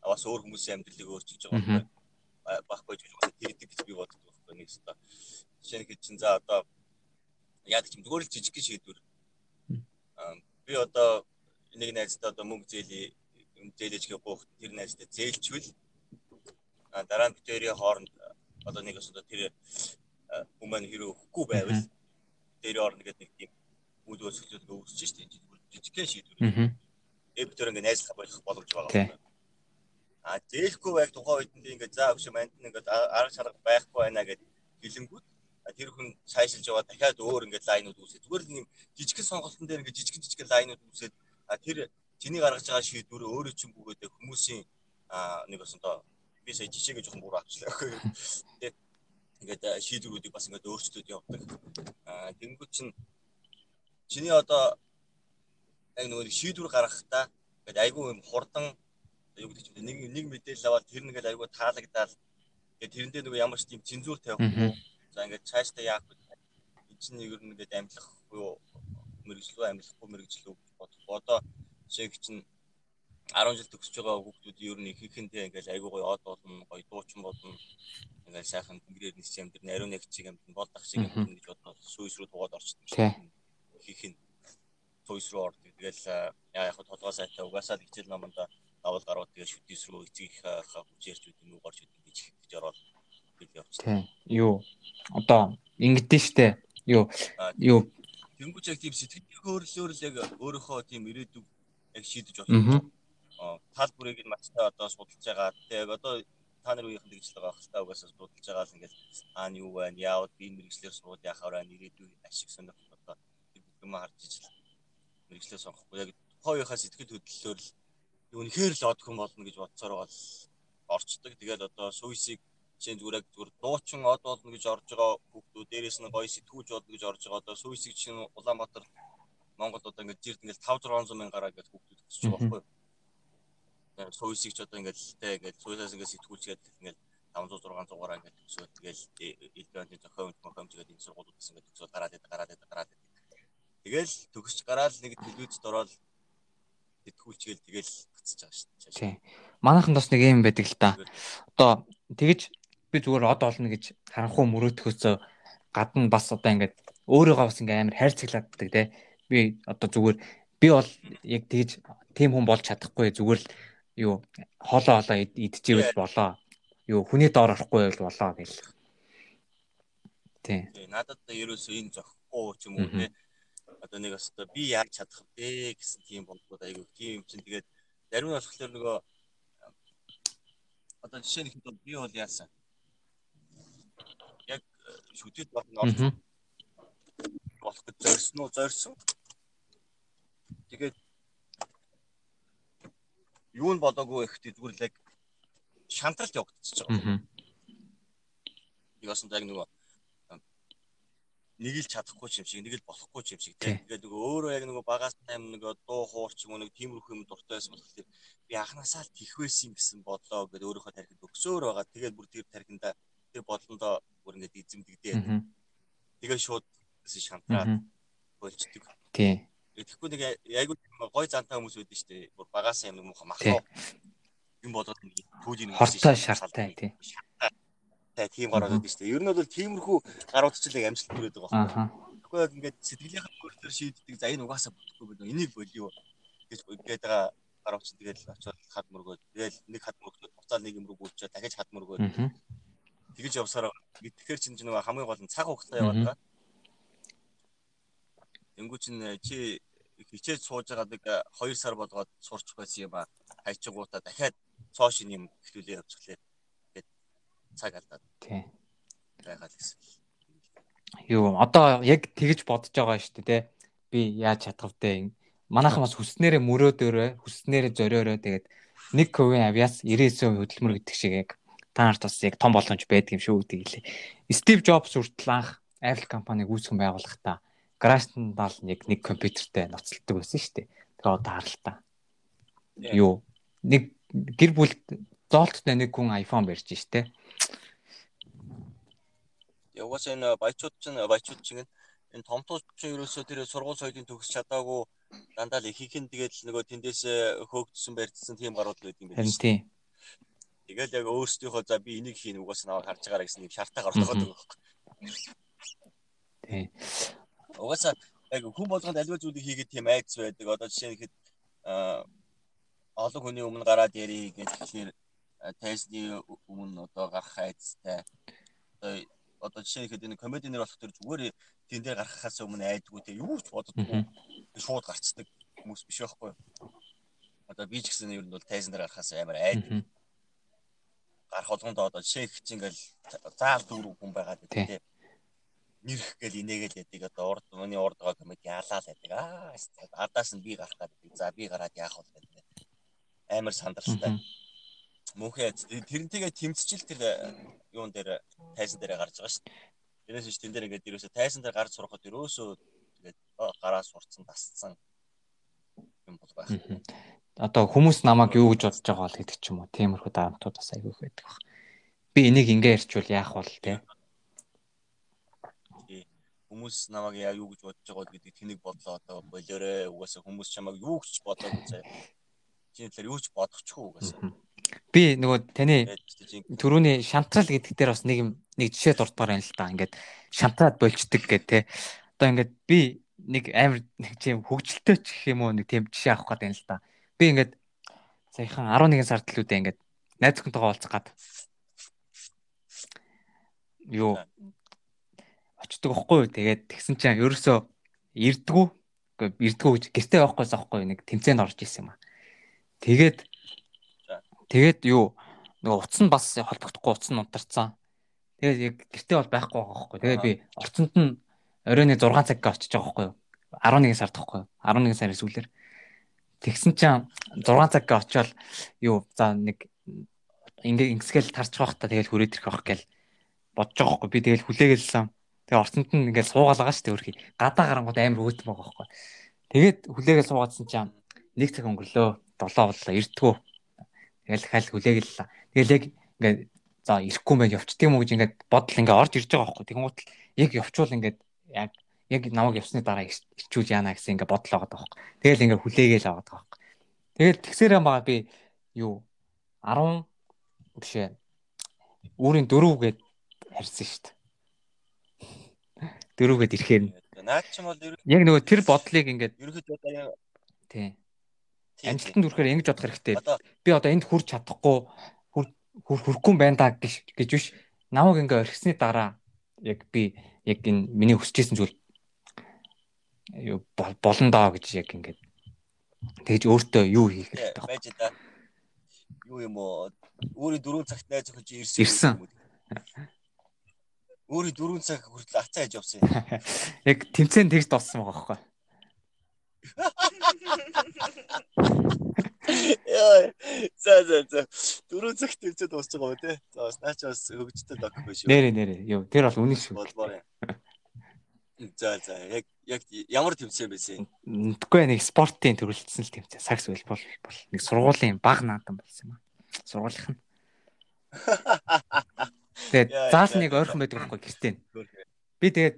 бас өөр хүмүүсийн амьдралыг өөрчилж байгаа байхгүй гэж бас тэгдэг гэж би боддог байхгүй нэг өстө Жишээ нь чинь за одоо яадаг юм зүгээр л жижиг шийдвэр. Би одоо нэг найзтай одоо мөнгө зээлий зээлэж гэх тэр найзтай зээлчвэл дараа нь битэрийн хооронд одоо нэг өсөд тэр хүмүүс хэрэг өгөхгүй байвал дээр орно гэдэг нэг тийм үйл өсөлтөд өгсөж штеп жижиг шийдвэр. Э битэр ингээ найзлах болох боломж байгаа. А зээлэхгүй байх тухайн үед нь ингээ за өгш манд ингээ арга шарга байхгүй байна гэдэг хэлэнгүүт тэр хүн сайшилж яваа дахиад өөр ингээд лайнууд үүсээ. Зүгээр л нэг жижигхэн сонголтын дээр ингээд жижигхэн жижигхэн лайнууд үүсээд тэр чиний гаргаж байгаа шийдвэр өөрөө чинь бүгээдээ хүмүүсийн нэг бас одоо би сая жишээгээ жоохон буруу авчлаа. Тэгээд шийдвэрүүдийг бас ингээд өөрчлөлт явуулдаг. Тэнгүүд чинь чиний одоо яг нөгөө шийдвэр гаргахтаа ингээд айгүй юм хурдан юу гэдэг чинь нэг нэг мэдээлэл аваад тэр нэгээл айгүй таалагдаад тэгээд тэрэндээ нөгөө ямар ч тийм цензуур тавихгүй За ингээд цаашдаа яах вэ? Энд чинь ер нь ингээд амьдлах буюу мэрэгжлөө амьдлахгүй мэрэгжлөө бодох. Одоо жишээг чинь 10 жил төгсөж байгаа хүүхдүүд ер нь ихэнхдээ ингээд айгуу гоё од болно, гоё дуучин болно. Ингээд сайхан тэнгэрээр нисч юм дэр нариу нэг чиг юм болдох шиг юм гэж бодоод сүйс рүү тугаад орчдөг. Их их сүйс рүү ордог. Тэгэл яа яг толгой сайтай угаасаа хичээл номонд давал гарууд тэгээ шүтээс рүү эцгийх хүчээрч үгүй горч үгүй гэж гэж ороод бил явчихсан. Тийм. Юу одоо ингэдэж штэ. Юу юу Тэнгүүч яг тийм сэтгэл хөдлөлөөр л яг өөрийнхөө тийм ирээдүг яг шийдэж болно. тал бүрийг нь мачтай одоо судалж байгаа. Тэгээ одоо та нар үеийнхэн тэгж л байгаа хэл та угаасаа судалж байгаа л ингээд аа нь юу байна, яавал би мэрэгчлэр сурууд яхаар байна, ирээдүйн ашиг сонирх одоо бүхэн харж ижил мэрэгчлээ сонгохгүй яг тухайхаа сэтгэл хөдлөлөөр л үнэхээр л од хүн болно гэж бодсоор байгаа л орчдөг. Тэгээд одоо сүйсийг чинь зүгээр зүгээр дуучин од болно гэж орж байгаа хүүхдүүд дээрээс нь гоё сэтгүүлж болно гэж орж байгаа. Одоо сүйсийг чинь Улаанбаатар Монголд одоо ингээд жирд ингээд 5 600 мянгараа гэж хүүхдүүд өсөж байгаа байхгүй сууйсыг ч одоо ингээд тэ ингээд сууйсаас ингээд сэтгүүлчгээд ингээд 500 600-аараа ингээд төсөөл тэгэл элдвэний зохион зохиомж гэдэг энэ сургуулиудаас ингээд төсөөл гараад идэв гараад идэв гараад идэв. Тэгэл төгсч гараад нэг телевизд ороод сэтгүүлчгээл тэгэл гацж байгаа шүү дээ. Тийм. Манайхан бас нэг юм байдаг л та. Одоо тэгэж би зүгээр од олно гэж харанхуу мөрөөдөхөөсөө гадна бас одоо ингээд өөрийгөө бас ингээд амар хайрцагладаг те. Би одоо зүгээр би бол яг тэгэж тийм хүн болж чадахгүй зүгээр л юу хоолоо хоолоо идчихвэл болоо. Юу хүний доор орохгүй бол болоо гэл. Тий. Надад ерөөсөө энэ зөхгүй ч юм уу те. Одоо нэг өстө би яаж чадах вэ гэсэн тийм бодлууд айгүй тийм юм чинь тэгээд зарим нь болохоор нөгөө одоо жишээ нь хэд би бол яасан. Шүтэд болно орж болох гэж зорьсон уу зорьсон. Тэгээд юу нь болоогүй л яг шантралт явагдчихж байгаа. Бас яг нөгөө нэг л чадахгүй юм шиг, нэг л болохгүй юм шиг тийм. Тэгээд нөгөө өөрөө яг нөгөө багаас тайм нөгөө дуу хуурч юм нэг тиймэрхүү юм дуртай байсан болохоор би анханасаа л тих байсан гэсэн бодлоо гэдэг өөрийнхөө тархинд өгсөөр байгаа. Тэгээд бүр тэр тархинда тэр бодлондоо бүр ингээд эзэмдэгдээ. Тэгээд шууд шантраад болчдөг. Тийм. Тэгэхгүй нэг айгүй гой зантай хүмүүс байдаг шүү дээ. Бүр багаас юм муухай махлаа. Юм болоод нэг түүжийн хортой шарттай тийм. Тэ тийм гараад байдаг шүү дээ. Ер нь бол тиймэрхүү гарууд ч л амжилт төрөд байгаа байхгүй. Тэгэхгүй ингээд сэтгэлийнхэн өөртөө шийддэг. За энэ угаасаа бүтэхгүй байна. Энийг болио гэж гээд байгаа гарууд ч тэгэл очиод хад мөргөөд тэгэл нэг хад мөргөөд буцаад нэг юм руу гүйчээ дахиж хад мөргөөд тэгэж явсараа тэгэхээр чинь нэг хамгийн гол нь цаг хугацаа яваад байгаа. Тэнгүү чин чи хичээж сууж байгаа нэг 2 сар болгоод сурч байсан юм а хайчингуудаа дахиад цоош юм хэвлүүлээ явуулчихлаа гэд цаг алдаад. Тийм. Байгаад гэсэн. Юу одоо яг тэгж бодож байгаа шүү дээ тий. Би яаж чадах вэ? Манайхан бас хүснээрээ мөрөөдөөрөө хүснээрээ зориороо тэгээд нэг ковийн авиас 99% хөдөлмөр гэдэг шиг яг та нарт бас яг том боломж байдаг юм шүү гэдэг лээ. Стив Джобс хүртэл анх Apple компаниг үүсгэн байгуулахдаа Крашндаа л нэг компьютертэй ноцтолдог байсан шүү дээ. Тэгээ одоо харалтаа. Юу нэг гэр бүл зоолттой нэг хүн iPhone барьж штэ. Яваас энэ баячууд чинь баячууд чинь энэ томтууд чинь ерөөсөө тэр сургууль соёлын төгс чадаагүй дандаа л ихийнх нь тэгээд л нөгөө тэндээс хөөгдсөн барьдсан тийм гарууд байдаг юм байна. Тийм. Тэгэл яг өөрсдийнхөө за би энийг хийн угаас наваа харж байгаараа гэсэн юм шалтгаан гаргах гэдэг байхгүй. Тийм угаасаа яг хүн болгонд аливаа зүйлийг хийгээд тийм айц байдаг. Одоо жишээ нь ихэд олон хүний өмнө гараад ярий тэгэхээр тестний өмнө одоо гарах айцтай. Одоо одоо жишээ нь ихэд энэ комединер болох төр зүгээр тэн дээр гарахаас өмнө айдгүй те юу ч боддоггүй. Шууд гарцдаг хүмүүс биш байхгүй? Одоо би ч гэсэн ер нь бол тайзан дээр гарахаас амар айдаг. Гарах болгондоо одоо жишээ их чинь ингээл заал дүүрэг хүн байгаад байдаг те. Нэрх гэл инээгээл яадаг одоо урд миний урд байгаа комеди ялаа л яадаг аа ардаас нь би гарах гэдэг. За би гараад яах вэ гэдэг. Амар сандралтай мөнхөө тэрнтэйгээ тэмцчил тэр э, юун дээр тайзан дээр гарч байгаа шүү дээ тэрээс ч тэн дээр ингээд ерөөсө тайзан дээр гарч сурахад ерөөсөө тэгээд гараа сурцсан тасцсан юм бол байх одоо хүмүүс намайг юу гэж бодож байгаа бол гэдэг ч юм уу тиймэрхүү даамтууд бас айгүй байдаг баг би энийг ингээ ярьчвал яах бол те хүмүүс намайг яа юу гэж бодож байгаа гэдэг тэнийг бодлоо одоо болоорой угаасаа хүмүүс чамайг юу гэж бодоод заа. Чиний талаар юу ч бодохгүй угаасаа. Би нөгөө таны түрүүний шантрал гэдэг дээр бас нэг юм нэг жишээ дурдгаар байна л да. Ингээд шантраад болчдөг гэх те. Одоо ингээд би нэг амар нэг тийм хөвгөлтэй ч гэх юм уу нэг тийм жишээ авах гэдэг юм л да. Би ингээд саяхан 11 сард л үдэ ингээд найз охинтойгоо уулзах гад юу очдөг юу. Тэгээд тэгсэн чинь ерөөсөө ирдгүү. Ирдгүү гэж гэртээ явахгүйс аахгүй нэг тэмцээнд орж исэн юм аа. Тэгээд Тэгээд юу нөгөө утас нь бас холбогдохгүй утас нь унтарцсан. Тэгээд яг гэртээ бол байхгүй байгаа байхгүй. Тэгээд би орцонд нь оройн 6 цаг очиж байгаа байхгүй юу? 11 сард байхгүй юу? 11 сарын сүүлээр. Тэгсэн чинь 6 цаг гээ очиод юу за нэг ингээ ингэсгээл тарч байх та тэгэл хүрээд ирэх байх гээл бодож байгаа хгүй би тэгэл хүлээгэлсэн. Тэгээ орцонд нь ингээ суугаалгаа штэ өөрхий. Гадаа гарангууд амар өөтөн байгаа хгүй. Тэгээд хүлээгээл суугаадсан чинь нэг цаг өнгөрлөө 7 боллоо эртгүү. Тэгэл хал хүлээгэллээ. Тэгэл яг ингээ за ирэхгүй юм байна явчих тийм үү гэж ингээд бодол ингээ орж ирж байгаа хгүй. Тэгэн гутал яг явчвал ингээд яг яг намайг явсны дараа ирчүүл яана гэсэн ингээ бодол байгаа байхгүй. Тэгэл ингээ хүлээгээл аваад байгаа байхгүй. Тэгэл тэгсээрээ байгаа би юу 10 бишээ өөрийн дөрөвгээд харьсан шүү дээ. Дөрөвгээд ирэхээр наад ч юм бол яг нөгөө тэр бодлыг ингээд ерөөхдөө тий. Амжилтанд хүрэхээр ингэж бодох хэрэгтэй. Би одоо энд хүрч чадахгүй хүрэхгүй юм байна да гэж гэж биш. Намайг ингээ орхисны дараа яг би яг энэ миний хүсэжсэн зүйл юу болно доо гэж яг ингээд тэгж өөртөө юу хийх хэрэгтэй байж да. Юу юм уу? Өөрийн дөрөв цагт найз чи ирсэн. Ирсэн. Өөрийн дөрөв цаг хүртэл ацаа хийж явсан юм. Яг тэмцээн тэгж дууссан байгаа байхгүй. Яа. За за за. Дөрөв цагт тэмцээд дуусч байгаа ба тий. За бас наач бас хөгжтэй док биш шүү. Нэрэ нэрэ. Йоо тэр бол үнэн шүү. За за яг яг ямар тэмцээн байсан юм? Мэдгүй нэг спортын төрөлцсөн л тэмцээн. Сакс бол бол нэг сургуулийн баг наадам болсон юм аа. Сургуулийнх нь. Тэгээд заал нэг ойрхон байдаг байхгүй гэртээ. Би тэгээд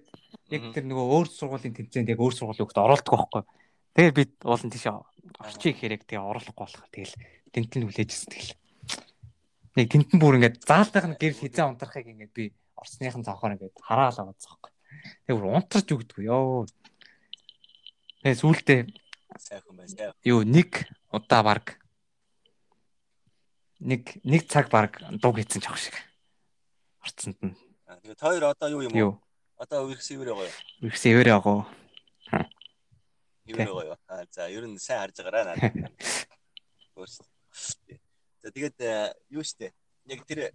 яг тэр нөгөө өөр сургуулийн тэмцээнд яг өөр сургуулийн хөлт оролдог байхгүй. Тэгээд би уулын тийш орчих хэрэг тэгээ оруулахгүй болохоор тэгэл тентэн хүлээжсэн тэгэл. Нэг тентэн бүр ингээд заалтайх нь гэр хизээ унтрахыг ингээд би орсныхын цавхаар ингээд хараалаа байгаа байхгүй. Тэгээ бүр унтарч өгдөг ёо. Тэгээ сүултээ сайхан байна. Юу нэг удаа баг нэг нэг цаг баг дуг хийсэн ах шиг. Орцсонд нь. Тэгээд хоёр одоо юу юм уу? Одоо үргэсэвэр байгаа юу? Үргэсэвэр байгаа юу? Юу байгаа юу? Аа за ер нь сайн харж байгаарай надад. За тэгээд э, юу штэ. Яг тэр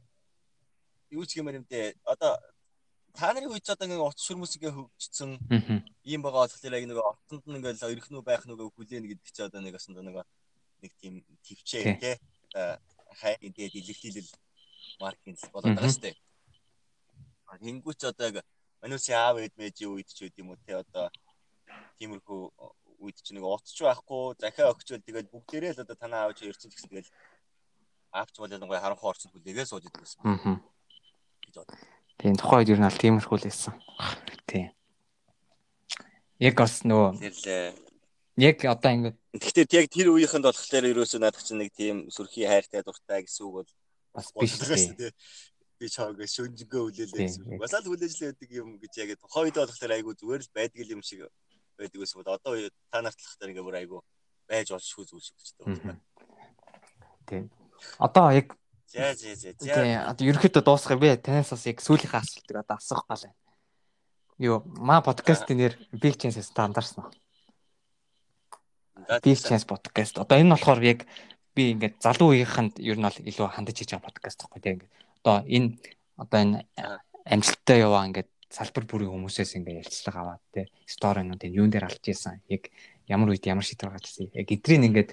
юу ч гэмээр юм дээ. Одоо та нарын үед одоо ингээ утас шүрмэс ингээ хөгжсөн ийм байгаа болохоор яг нөгөө орцонд нь ингээл ирэх нү байх нүгөө хүлээнэ гэдэг чи одоо нэг асанд нөгөө нэг тийм төвчээ тий хай ингээд илэрхийлэл маркетинг болоод байгаа штэ. Тэнгүүч одоо яг манайсын аав ээд мэжийн үед ч үт юм уу тий одоо тиймэрхүү үед чи нэг утч байхгүй захиа өгчөөл тэгэл бүгдээрээ л одоо танаа аав чи ирсэн гэсэн тэгэл аавч бол ялангуяа харанхуй орцод хүлээгээ сууж идэг гэсэн. Аа. гэж бод. Тийм тухайн үед ер нь аль тиймэрхүү л байсан. Тийм. Яг бас нөгөө яг одоо ингэ Гэхдээ яг тэр үеийнхэнд болохоор ерөөсөө надад чинь нэг тийм сүрхий хайртай дуртай гэсэн үг бол бас биш тийм би чааг шүнжгөө хүлээлээ гэсэн. Бас л хүлээж л байдаг юм гэж яг тухайн үед болохоор айгүй зүгээр л байдаг юм шиг байдаг ус бол одоо та нарт л хахтар ингээ бүр айгүй байж болшгүй зүйл шиг ч гэдэг. Тийм. Одоо яг За за за. Тийм. Одоо ерөөхдөө дуусгая би танаас бас яг сүүлийнхээ асуултыг одоо асуух гал байна. Юу, маа подкастын нэр Big Chance стандарсан уу? Big Chance podcast. Одоо энэ болохоор яг би ингээд залуу үеийнхэнд ер нь бол илүү хандаж хийж байгаа подкаст байхгүй тийм ингээд одоо энэ одоо энэ амжилттай яваа ингээд салбар бүрийн хүмүүсээс ингээд ярилцлага аваад те сторинууд энэ юун дээр алж ийсэн яг ямар үед ямар шийдвэр гаргаж ирсэн яг эдрийг ингээд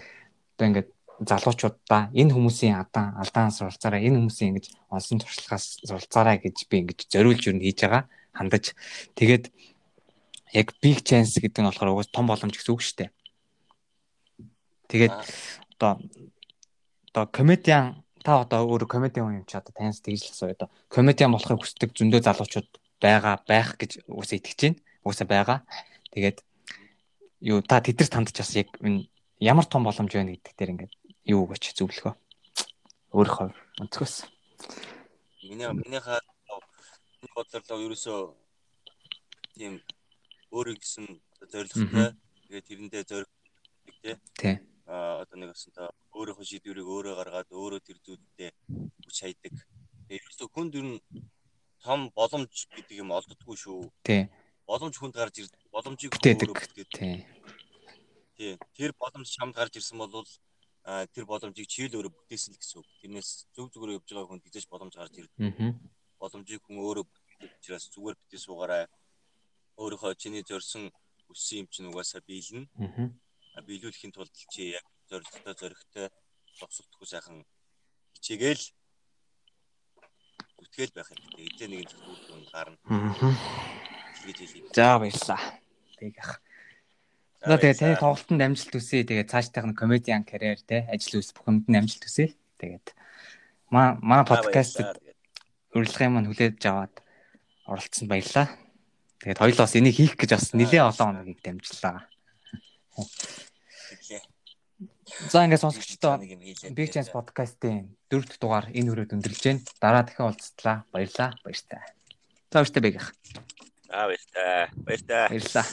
одоо ингээд залуучуудаа энэ хүмүүсийн адаан алдаан суралцаараа энэ хүмүүсийн ингэж онсон туршлагаас суралцаараа гэж би ингэж зориулж юу хийж байгаа хандаж тэгээд яг big chance гэдэг нь болохоор угаас том боломж гэсэн үг шүү дээ. Тэгээд одоо одоо комедиан та одоо өөрөө комедиан юм чи одоо таньс тэгж л асуу одоо комедиан болохыг хүсдэг зөндөө залуучууд байгаа байх гэж уусаа итгэж байна. Уусаа байгаа. Тэгээд юу та тэдэрт хандж бас яг энэ ямар том боломж байна гэдэг дээр ингээд юу гэж зөвлөхөө. Өөрийнхөө өнцгөөс. Миний минийхээ бодлоо ерөөсөө тийм өөрөө гэсэн зорилготой. Тэгээд тэрэндээ зориг тий. Тий. Аа одоо нэг басна өөрийнхөө шийдвэрийг өөрөө гаргаад өөрөө тэр зүйлдээ хүч хайдаг. Ерөөсөө хүнд ер нь том боломж гэдэг юм олддоггүй шүү. Тий. Боломж хүнд гарч ирд боломжийг өөрөө бүтээдэг. Тий. Тий. Тэр боломж чамд гарч ирсэн бол тэр боломжийг чи л өөрөө бүтээсэн л гэсэн үг. Тэрнээс зүг зүгээр явж байгаа хүн тэгжээж боломж гарч ирдэг. Боломжийг хүн өөрөө бүтээдэг учраас зүгээр битээ суугаарай. Өөрийнхөө чиний зорьсон өссөн юм чинь угаасаа биелнэ. Аа биелүүлэхийн тулд чи яг зоригтой зоригтой зогсолтгүй сайхан хичээгээл үтгэл байх юм. Эдгээр нэгэн зөвхөн гарна. Тэгэж хэлье. За баярлаа. Тэг ах. За тэгээ таны тоглолтод амжилт хүсье. Тэгээ цаашдах нь комедиан карьер те ажил үс бүх юмд нь амжилт хүсье. Тэгээд маа маа подкастт урилгын маань хүлээж аваад оролцсон баярлаа. Тэгээд хоёул бас энийг хийх гэж бас нэлээд олон хоногийг дамжлаа. За ингээд сонсогчдоо Big Chance podcast-ийн дөрөвд дугаар энэ хүрээд өндөрлж байна. Дараа дахин уулзтлаа. Баярлаа. Баяртай. За баяртай бэгэх. За баяртай. Баяртай. Баярлаа.